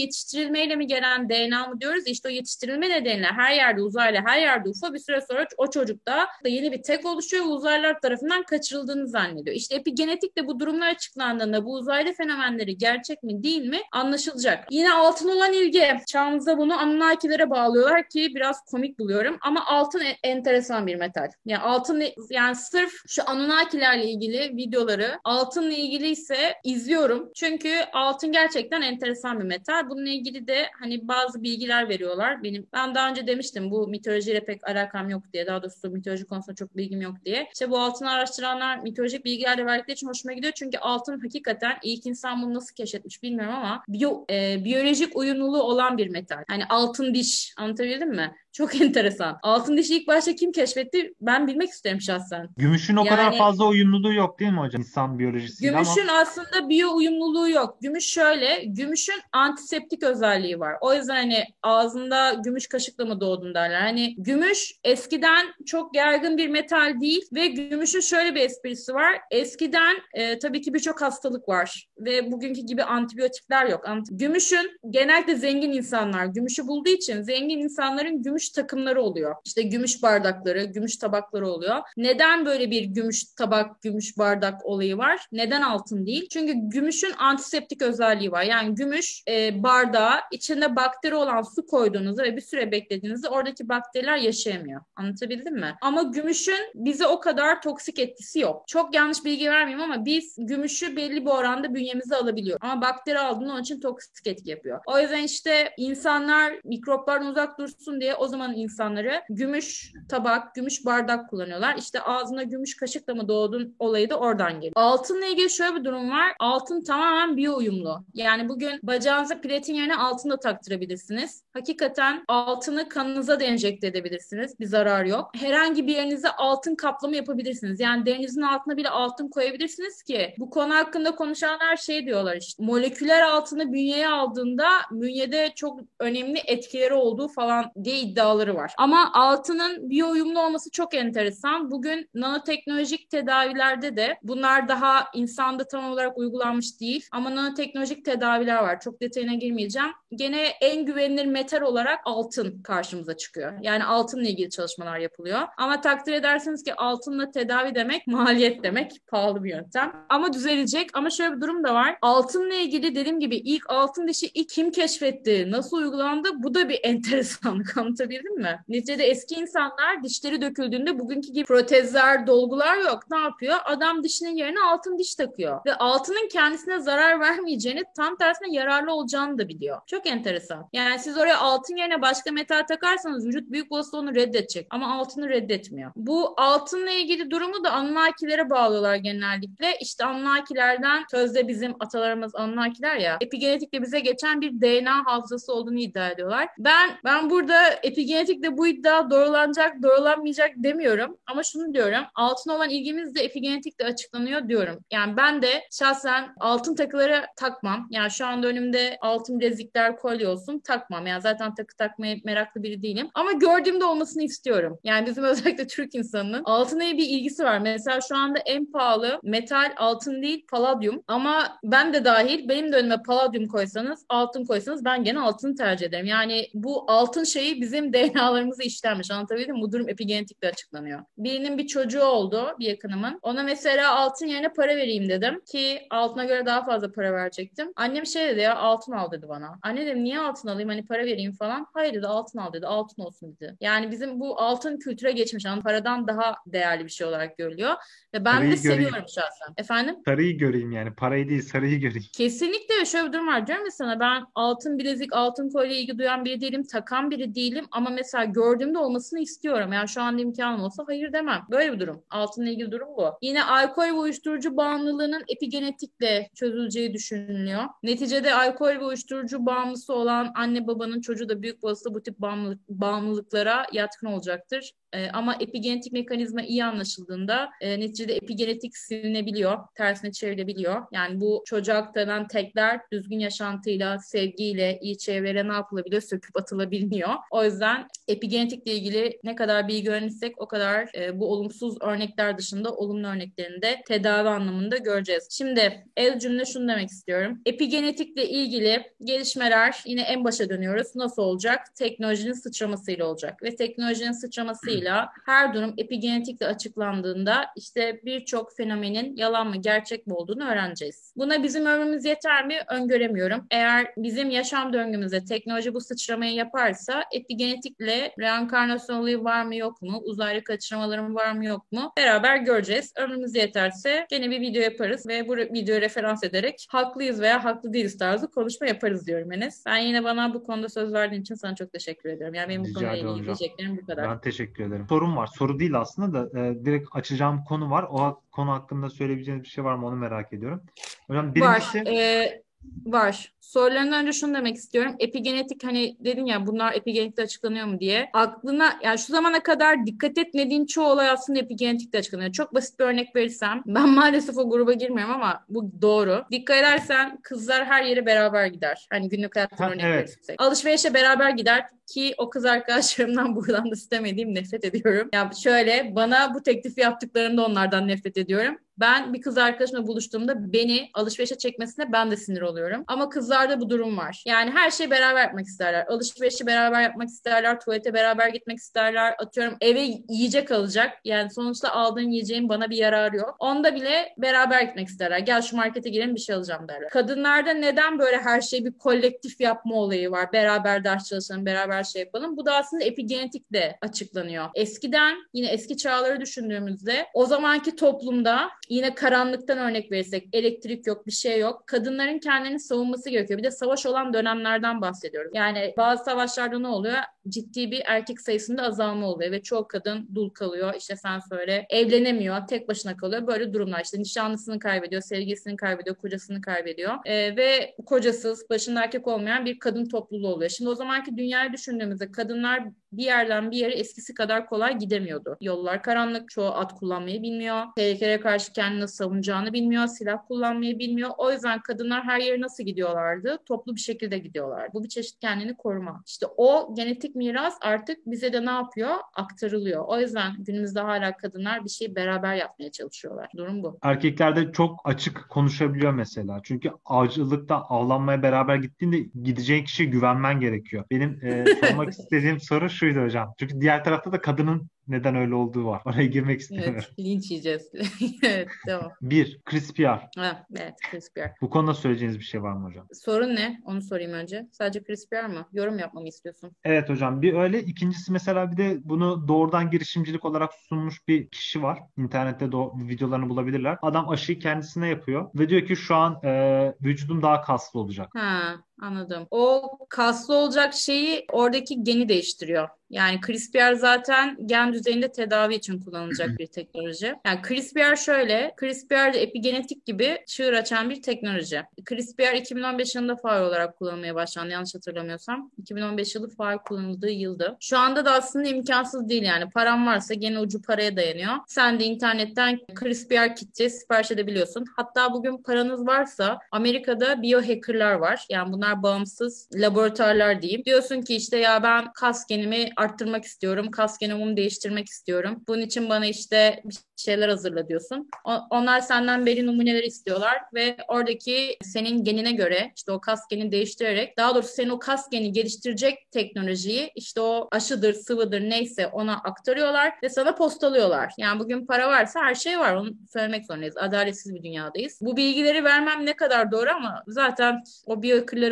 yetiştirilmeyle mi gelen DNA mı diyoruz. İşte o yetiştirilme nedeniyle her yerde uzaylı her yerde UFO bir süre sonra o çocukta yeni bir tek oluşuyor ve uzaylılar tarafından kaçırıldığını zannediyor. İşte epigenetikte bu durumlar açıklandığında bu uzaylı fenomenleri gerçek mi değil mi anlaşılacak. Yine altın olan ilgi. Çağımızda bunu Anunnakilere bağlıyorlar ki biraz komik buluyorum ama altın e- enteresan bir metal. Yani altın yani sırf şu Anunnakilerle ilgili videoları altınla ilgili ise izliyorum. Çünkü altın gerçekten enteresan bir metal. Bununla ilgili de hani bazı bilgiler veriyorlar. Benim ben daha önce demiştim bu mitolojiyle pek alakam yok diye. Daha doğrusu mitoloji konusunda çok bilgim yok diye. İşte bu altını araştıranlar mitolojik bilgiler de verdikleri için hoşuma gidiyor. Çünkü altın hakikaten ilk insan bunu nasıl keşfetmiş bilmiyorum ama biyo, e, biyolojik uyumluluğu olan bir metal. Hani altın diş anlatabildim mi? Çok enteresan. Altın dişi ilk başta kim keşfetti? Ben bilmek isterim şahsen. Gümüşün o kadar Yani- fazla uyumluluğu yok değil mi hocam? İnsan biyolojisiyle ama Gümüşün aslında biyo uyumluluğu yok. Gümüş şöyle, gümüşün antiseptik özelliği var. O yüzden hani ağzında gümüş kaşıkla mı doğdun derler. Hani gümüş eskiden çok yaygın bir metal değil ve gümüşün şöyle bir esprisi var. Eskiden e, tabii ki birçok hastalık var ve bugünkü gibi antibiyotikler yok. Ant- gümüşün genellikle zengin insanlar gümüşü bulduğu için zengin insanların gümüş gümüş takımları oluyor. İşte gümüş bardakları, gümüş tabakları oluyor. Neden böyle bir gümüş tabak, gümüş bardak olayı var? Neden altın değil? Çünkü gümüşün antiseptik özelliği var. Yani gümüş e, bardağa içinde bakteri olan su koyduğunuzda ve bir süre beklediğinizde oradaki bakteriler yaşayamıyor. Anlatabildim mi? Ama gümüşün bize o kadar toksik etkisi yok. Çok yanlış bilgi vermeyeyim ama biz gümüşü belli bir oranda bünyemize alabiliyoruz. Ama bakteri aldığında onun için toksik etki yapıyor. O yüzden işte insanlar mikroplardan uzak dursun diye o zaman insanları gümüş tabak, gümüş bardak kullanıyorlar. İşte ağzına gümüş kaşıkla mı doğdun olayı da oradan geliyor. Altınla ilgili şöyle bir durum var. Altın tamamen biyo uyumlu. Yani bugün bacağınıza platin yerine altın da taktırabilirsiniz. Hakikaten altını kanınıza da enjekte edebilirsiniz. Bir zarar yok. Herhangi bir yerinize altın kaplama yapabilirsiniz. Yani derinizin altına bile altın koyabilirsiniz ki bu konu hakkında konuşanlar şey diyorlar işte moleküler altını bünyeye aldığında bünyede çok önemli etkileri olduğu falan diye iddiaları var. Ama altının biyo uyumlu olması çok enteresan. Bugün nanoteknolojik tedavilerde de bunlar daha insanda tam olarak uygulanmış değil ama nanoteknolojik tedaviler var. Çok detayına girmeyeceğim. Gene en güvenilir metal olarak altın karşımıza çıkıyor. Yani altınla ilgili çalışmalar yapılıyor. Ama takdir edersiniz ki altınla tedavi demek maliyet demek. Pahalı bir yöntem. Ama düzelecek. Ama şöyle bir durum da var. Altınla ilgili dediğim gibi ilk altın dişi ilk kim keşfetti? Nasıl uygulandı? Bu da bir enteresanlık. Anlatabildim mi? Neticede eski insanlar dişleri döküldüğünde bugünkü gibi protezler, dolgular yok. Ne yapıyor? Adam dişinin yerine altın diş takıyor. Ve altının kendisine zarar vermeyeceğini tam tersine yararlı olacağını da biliyor. Çok enteresan. Yani siz oraya altın yerine başka metal takarsanız vücut büyük olasılıkla onu reddedecek. Ama altını reddetmiyor. Bu altınla ilgili durumu da Anunnakilere bağlıyorlar genellikle. İşte Anunnakilerden sözde bizim atalarımız Anunnakiler ya epigenetikle bize geçen bir DNA hafızası olduğunu iddia ediyorlar. Ben ben burada epigenetikle bu iddia doğrulanacak, doğrulanmayacak demiyorum. Ama şunu diyorum. Altın olan ilgimiz de epigenetikle açıklanıyor diyorum. Yani ben de şahsen altın takıları takmam. Yani şu anda önümde altın bilezikler, kolye olsun takmam. Yani zaten takı takmaya meraklı biri değilim. Ama gördüğümde olmasını istiyorum. Yani bizim özellikle Türk insanının altına bir ilgisi var. Mesela şu anda en pahalı metal altın değil paladyum. Ama ben de dahil benim de önüme paladyum koysanız, altın koysanız ben gene altını tercih ederim. Yani bu altın şeyi bizim DNA'larımızı işlenmiş. Anlatabildim mi? Bu durum epigenetikle açıklanıyor. Birinin bir çocuğu oldu, bir yakınımın. Ona mesela altın yerine para vereyim dedim ki altına göre daha fazla para verecektim. Annem şey dedi ya altın al dedi bana. Anne dedim niye altın alayım hani para vereyim falan. Hayır dedi altın al dedi. Altın olsun dedi. Yani bizim bu altın kültüre geçmiş. Yani paradan daha değerli bir şey olarak görülüyor. Ve ben Sarıyı de göreyim. seviyorum şahsen. Efendim? Sarıyı göreyim yani. Parayı değil sarıyı göreyim. Kesinlikle şöyle bir durum var diyorum ya sana ben altın bilezik, altın kolye ilgi duyan biri değilim, takan biri değilim ama mesela gördüğümde olmasını istiyorum. Yani şu anda imkanım olsa hayır demem. Böyle bir durum. Altınla ilgili durum bu. Yine alkol ve uyuşturucu bağımlılığının epigenetikle çözüleceği düşünülüyor. Neticede alkol ve uyuşturucu bağımlısı olan anne babanın çocuğu da büyük olasılıkla bu tip bağımlılık, bağımlılıklara yatkın olacaktır. E, ama epigenetik mekanizma iyi anlaşıldığında e, neticede epigenetik silinebiliyor, tersine çevrilebiliyor. Yani bu çocuğa aktarılan tekler düzgün yaşantıyla, sevgiyle, iyi çevreyle ne yapılabiliyor? Söküp atılabiliyor. O yüzden epigenetikle ilgili ne kadar bilgi öğrenirsek o kadar e, bu olumsuz örnekler dışında olumlu örneklerini de tedavi anlamında göreceğiz. Şimdi el cümle şunu demek istiyorum. Epigenetikle ilgili gelişmeler yine en başa dönüyoruz. Nasıl olacak? Teknolojinin sıçramasıyla olacak. Ve teknolojinin sıçramasıyla her durum epigenetikle açıklandığında işte birçok fenomenin yalan mı gerçek mi olduğunu öğreneceğiz. Buna bizim ömrümüz yeter mi? Öngöremiyorum. Eğer bizim yaşam döngümüzde teknoloji bu sıçramayı yaparsa epigenetikle reenkarnasyon olayı var mı yok mu? Uzaylı kaçırmalarım var mı yok mu? Beraber göreceğiz. Ömrümüz yeterse gene bir video yaparız ve bu videoyu referans ederek haklıyız veya haklı değiliz tarzı konuşma yaparız diyorum Enes. Ben yine bana bu konuda söz verdiğin için sana çok teşekkür ediyorum. Yani benim bu Rica konuyla ederim ilgili diyeceklerim bu kadar. Ben teşekkür ederim. Sorum var. Soru değil aslında da e, direkt açacağım konu var. O konu hakkında söyleyebileceğiniz bir şey var mı onu merak ediyorum. Hocam Var. birincisi Ee, var. Sorularından önce şunu demek istiyorum. Epigenetik hani dedin ya bunlar epigenetikle açıklanıyor mu diye. Aklına yani şu zamana kadar dikkat etmediğin çoğu olay aslında epigenetikle açıklanıyor. Çok basit bir örnek verirsem ben maalesef o gruba girmiyorum ama bu doğru. Dikkat edersen kızlar her yere beraber gider. Hani günlük hayattan Ha, örnek evet. verirsek. Alışverişe beraber gider ki o kız arkadaşlarımdan buradan da istemediğim nefret ediyorum. Ya şöyle bana bu teklifi yaptıklarında onlardan nefret ediyorum. Ben bir kız arkadaşımla buluştuğumda beni alışverişe çekmesine ben de sinir oluyorum. Ama kızlarda bu durum var. Yani her şeyi beraber yapmak isterler. Alışverişi beraber yapmak isterler. Tuvalete beraber gitmek isterler. Atıyorum eve yiyecek alacak. Yani sonuçta aldığın yiyeceğin bana bir yararı yok. Onda bile beraber gitmek isterler. Gel şu markete girelim bir şey alacağım derler. Kadınlarda neden böyle her şey bir kolektif yapma olayı var? Beraber ders çalışalım, beraber şey yapalım. Bu da aslında epigenetikle açıklanıyor. Eskiden yine eski çağları düşündüğümüzde o zamanki toplumda yine karanlıktan örnek verirsek elektrik yok, bir şey yok. Kadınların kendini savunması gerekiyor. Bir de savaş olan dönemlerden bahsediyoruz. Yani bazı savaşlarda ne oluyor? Ciddi bir erkek sayısında azalma oluyor ve çoğu kadın dul kalıyor. İşte sen söyle evlenemiyor, tek başına kalıyor. Böyle durumlar işte nişanlısını kaybediyor, sevgilisini kaybediyor, kocasını kaybediyor. Ee, ve kocasız, başında erkek olmayan bir kadın topluluğu oluyor. Şimdi o zamanki dünyayı düşündüğümüzde kadınlar bir yerden bir yere eskisi kadar kolay gidemiyordu. Yollar karanlık, çoğu at kullanmayı bilmiyor. Tehlikelere karşı kendini savunacağını bilmiyor, silah kullanmayı bilmiyor. O yüzden kadınlar her yere nasıl gidiyorlardı? Toplu bir şekilde gidiyorlar. Bu bir çeşit kendini koruma. İşte o genetik miras artık bize de ne yapıyor? Aktarılıyor. O yüzden günümüzde hala kadınlar bir şeyi beraber yapmaya çalışıyorlar. Durum bu. Erkeklerde çok açık konuşabiliyor mesela. Çünkü avcılıkta avlanmaya beraber gittiğinde gideceğin kişiye güvenmen gerekiyor. Benim e, sormak istediğim soru şuydu hocam. Çünkü diğer tarafta da kadının neden öyle olduğu var. Oraya girmek istemiyorum. Evet, linç yiyeceğiz. evet, tamam. Bir, Chris Pierre. Ha, evet, Chris Pierre. Bu konuda söyleyeceğiniz bir şey var mı hocam? Sorun ne? Onu sorayım önce. Sadece Chris Pierre mı? Yorum yapmamı istiyorsun. Evet hocam. Bir öyle. İkincisi mesela bir de bunu doğrudan girişimcilik olarak sunmuş bir kişi var. İnternette de o videolarını bulabilirler. Adam aşıyı kendisine yapıyor ve diyor ki şu an e, vücudum daha kaslı olacak. Ha, anladım. O kaslı olacak şeyi oradaki geni değiştiriyor. Yani CRISPR zaten gen düzeyinde tedavi için kullanılacak bir teknoloji. Yani CRISPR şöyle, CRISPR de epigenetik gibi çığır açan bir teknoloji. CRISPR 2015 yılında faal olarak kullanılmaya başlandı yanlış hatırlamıyorsam. 2015 yılı faal kullanıldığı yıldı. Şu anda da aslında imkansız değil yani. Param varsa gene ucu paraya dayanıyor. Sen de internetten CRISPR kiti sipariş edebiliyorsun. Hatta bugün paranız varsa Amerika'da biohackerlar var. Yani bunlar bağımsız laboratuvarlar diyeyim. Diyorsun ki işte ya ben kas genimi arttırmak istiyorum. Kas genomumu değiştirmek istiyorum. Bunun için bana işte bir şeyler hazırla diyorsun. onlar senden belli numuneler istiyorlar ve oradaki senin genine göre işte o kas genini değiştirerek daha doğrusu senin o kas geni geliştirecek teknolojiyi işte o aşıdır, sıvıdır neyse ona aktarıyorlar ve sana postalıyorlar. Yani bugün para varsa her şey var. Onu söylemek zorundayız. Adaletsiz bir dünyadayız. Bu bilgileri vermem ne kadar doğru ama zaten o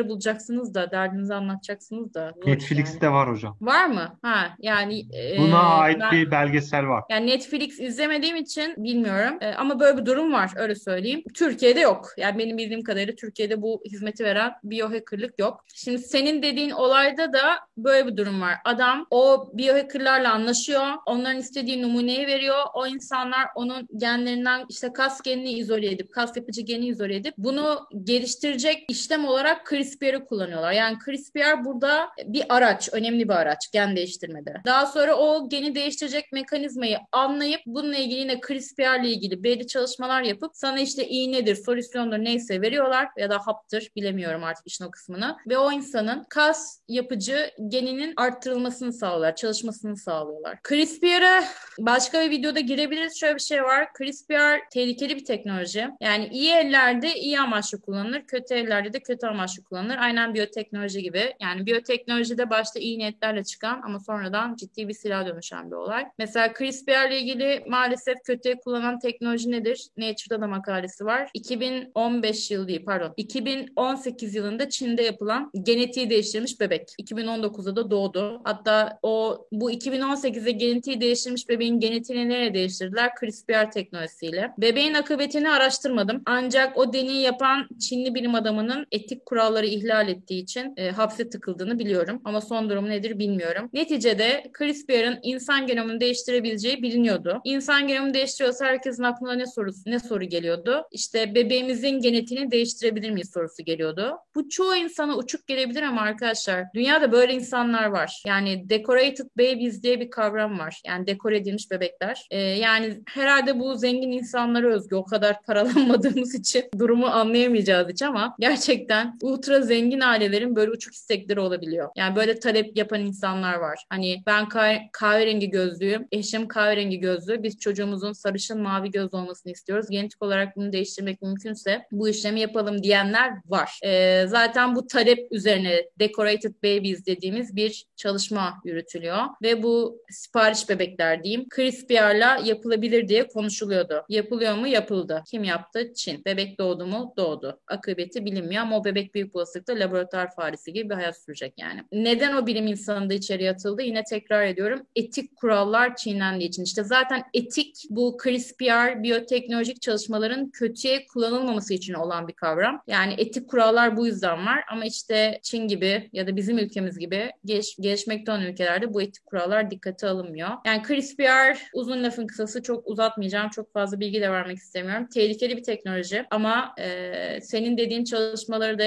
bulacaksınız da derdinizi anlatacaksınız da. Netflix'te yani. var hocam. Var mı? Ha yani Buna e, ait ben, bir belgesel var. Yani Netflix izlemediğim için bilmiyorum. E, ama böyle bir durum var öyle söyleyeyim. Türkiye'de yok. Yani benim bildiğim kadarıyla Türkiye'de bu hizmeti veren biohackerlık yok. Şimdi senin dediğin olayda da böyle bir durum var. Adam o biohackerlarla anlaşıyor. Onların istediği numuneyi veriyor. O insanlar onun genlerinden işte kas genini izole edip, kas yapıcı geni izole edip bunu geliştirecek işlem olarak CRISPR'ı kullanıyorlar. Yani CRISPR burada bir araç, önemli bir araç gen değiştirmede. Daha sonra o geni değiştirecek mekanizmayı anlayıp bununla ilgili yine CRISPR ile ilgili belli çalışmalar yapıp sana işte iğnedir, solüsyondur neyse veriyorlar ya da haptır bilemiyorum artık işin o kısmını. Ve o insanın kas yapıcı geninin arttırılmasını sağlıyorlar, çalışmasını sağlıyorlar. CRISPR'a başka bir videoda girebiliriz. Şöyle bir şey var. CRISPR tehlikeli bir teknoloji. Yani iyi ellerde iyi amaçlı kullanılır, kötü ellerde de kötü amaçlı kullanılır. Aynen biyoteknoloji gibi. Yani biyoteknolojide başta iyi niyetlerle çıkan ama sonradan ciddi bir silah dönüşen bir olay. Mesela CRISPR ile ilgili maalesef kötüye kullanan teknoloji nedir? Nature'da da makalesi var. 2015 yıl değil pardon. 2018 yılında Çin'de yapılan genetiği değiştirmiş bebek. 2019'da da doğdu. Hatta o bu 2018'de genetiği değiştirmiş bebeğin genetiğini nereye değiştirdiler? CRISPR teknolojisiyle. Bebeğin akıbetini araştırmadım. Ancak o deneyi yapan Çinli bilim adamının etik kuralları ihlal ettiği için e, hapse tıkıldığını biliyorum. Ama son durum nedir bilmiyorum. Neticede CRISPR'ın insan genomunu değiştirebileceği biliniyordu. İnsan genomunu değiştiriyorsa herkesin aklına ne sorusu ne soru geliyordu? İşte bebeğimizin genetiğini değiştirebilir miyiz sorusu geliyordu. Bu çoğu insana uçuk gelebilir ama arkadaşlar dünyada böyle insanlar var. Yani decorated babies diye bir kavram var. Yani dekore edilmiş bebekler. Ee, yani herhalde bu zengin insanlara özgü. O kadar paralanmadığımız için durumu anlayamayacağız hiç ama gerçekten ultra zengin ailelerin böyle uçuk istekleri olabiliyor. Yani böyle talep yapan insanlar var. Hani ben kah- kahverengi gözlüyüm, eşim kahverengi gözlü. Biz çocuğumuzun sarışın mavi göz olmasını istiyoruz. Genetik olarak bunu değiştirmek mümkünse bu işlemi yapalım diyenler var. Ee, zaten bu talep üzerine Decorated Babies dediğimiz bir çalışma yürütülüyor ve bu sipariş bebekler diyeyim CRISPR'la yapılabilir diye konuşuluyordu. Yapılıyor mu? Yapıldı. Kim yaptı? Çin. Bebek doğdu mu? Doğdu. Akıbeti bilinmiyor ama o bebek büyük olasılıkla laboratuvar faresi gibi bir hayat sürecek yani. Neden o bilim insanı da içeriye atıldı? Yine tekrar ediyorum. Etik kurallar çiğnendiği için. İşte zaten etik bu CRISPR biyoteknolojik çalışmaların kötüye kullanılmaması için olan bir kavram. Yani etik kurallar bu yüzden var ama işte Çin gibi ya da bizim ülkemiz gibi geliş, gelişmekte olan ülkelerde bu etik kurallar dikkate alınmıyor. Yani CRISPR uzun lafın kısası çok uzatmayacağım. Çok fazla bilgi de vermek istemiyorum. Tehlikeli bir teknoloji ama e, senin dediğin çalışmaları da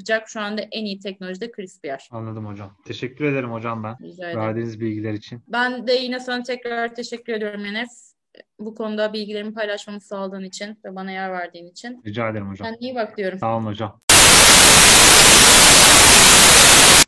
yapacak şu anda en iyi teknoloji de CRISPR. Anladım hocam. Teşekkür ederim hocam ben. Rica ederim. Verdiğiniz bilgiler için. Ben de yine sana tekrar teşekkür ediyorum Enes. Bu konuda bilgilerimi paylaşmamı sağladığın için ve bana yer verdiğin için. Rica ederim hocam. Kendine iyi bak diyorum. Sağ olun hocam.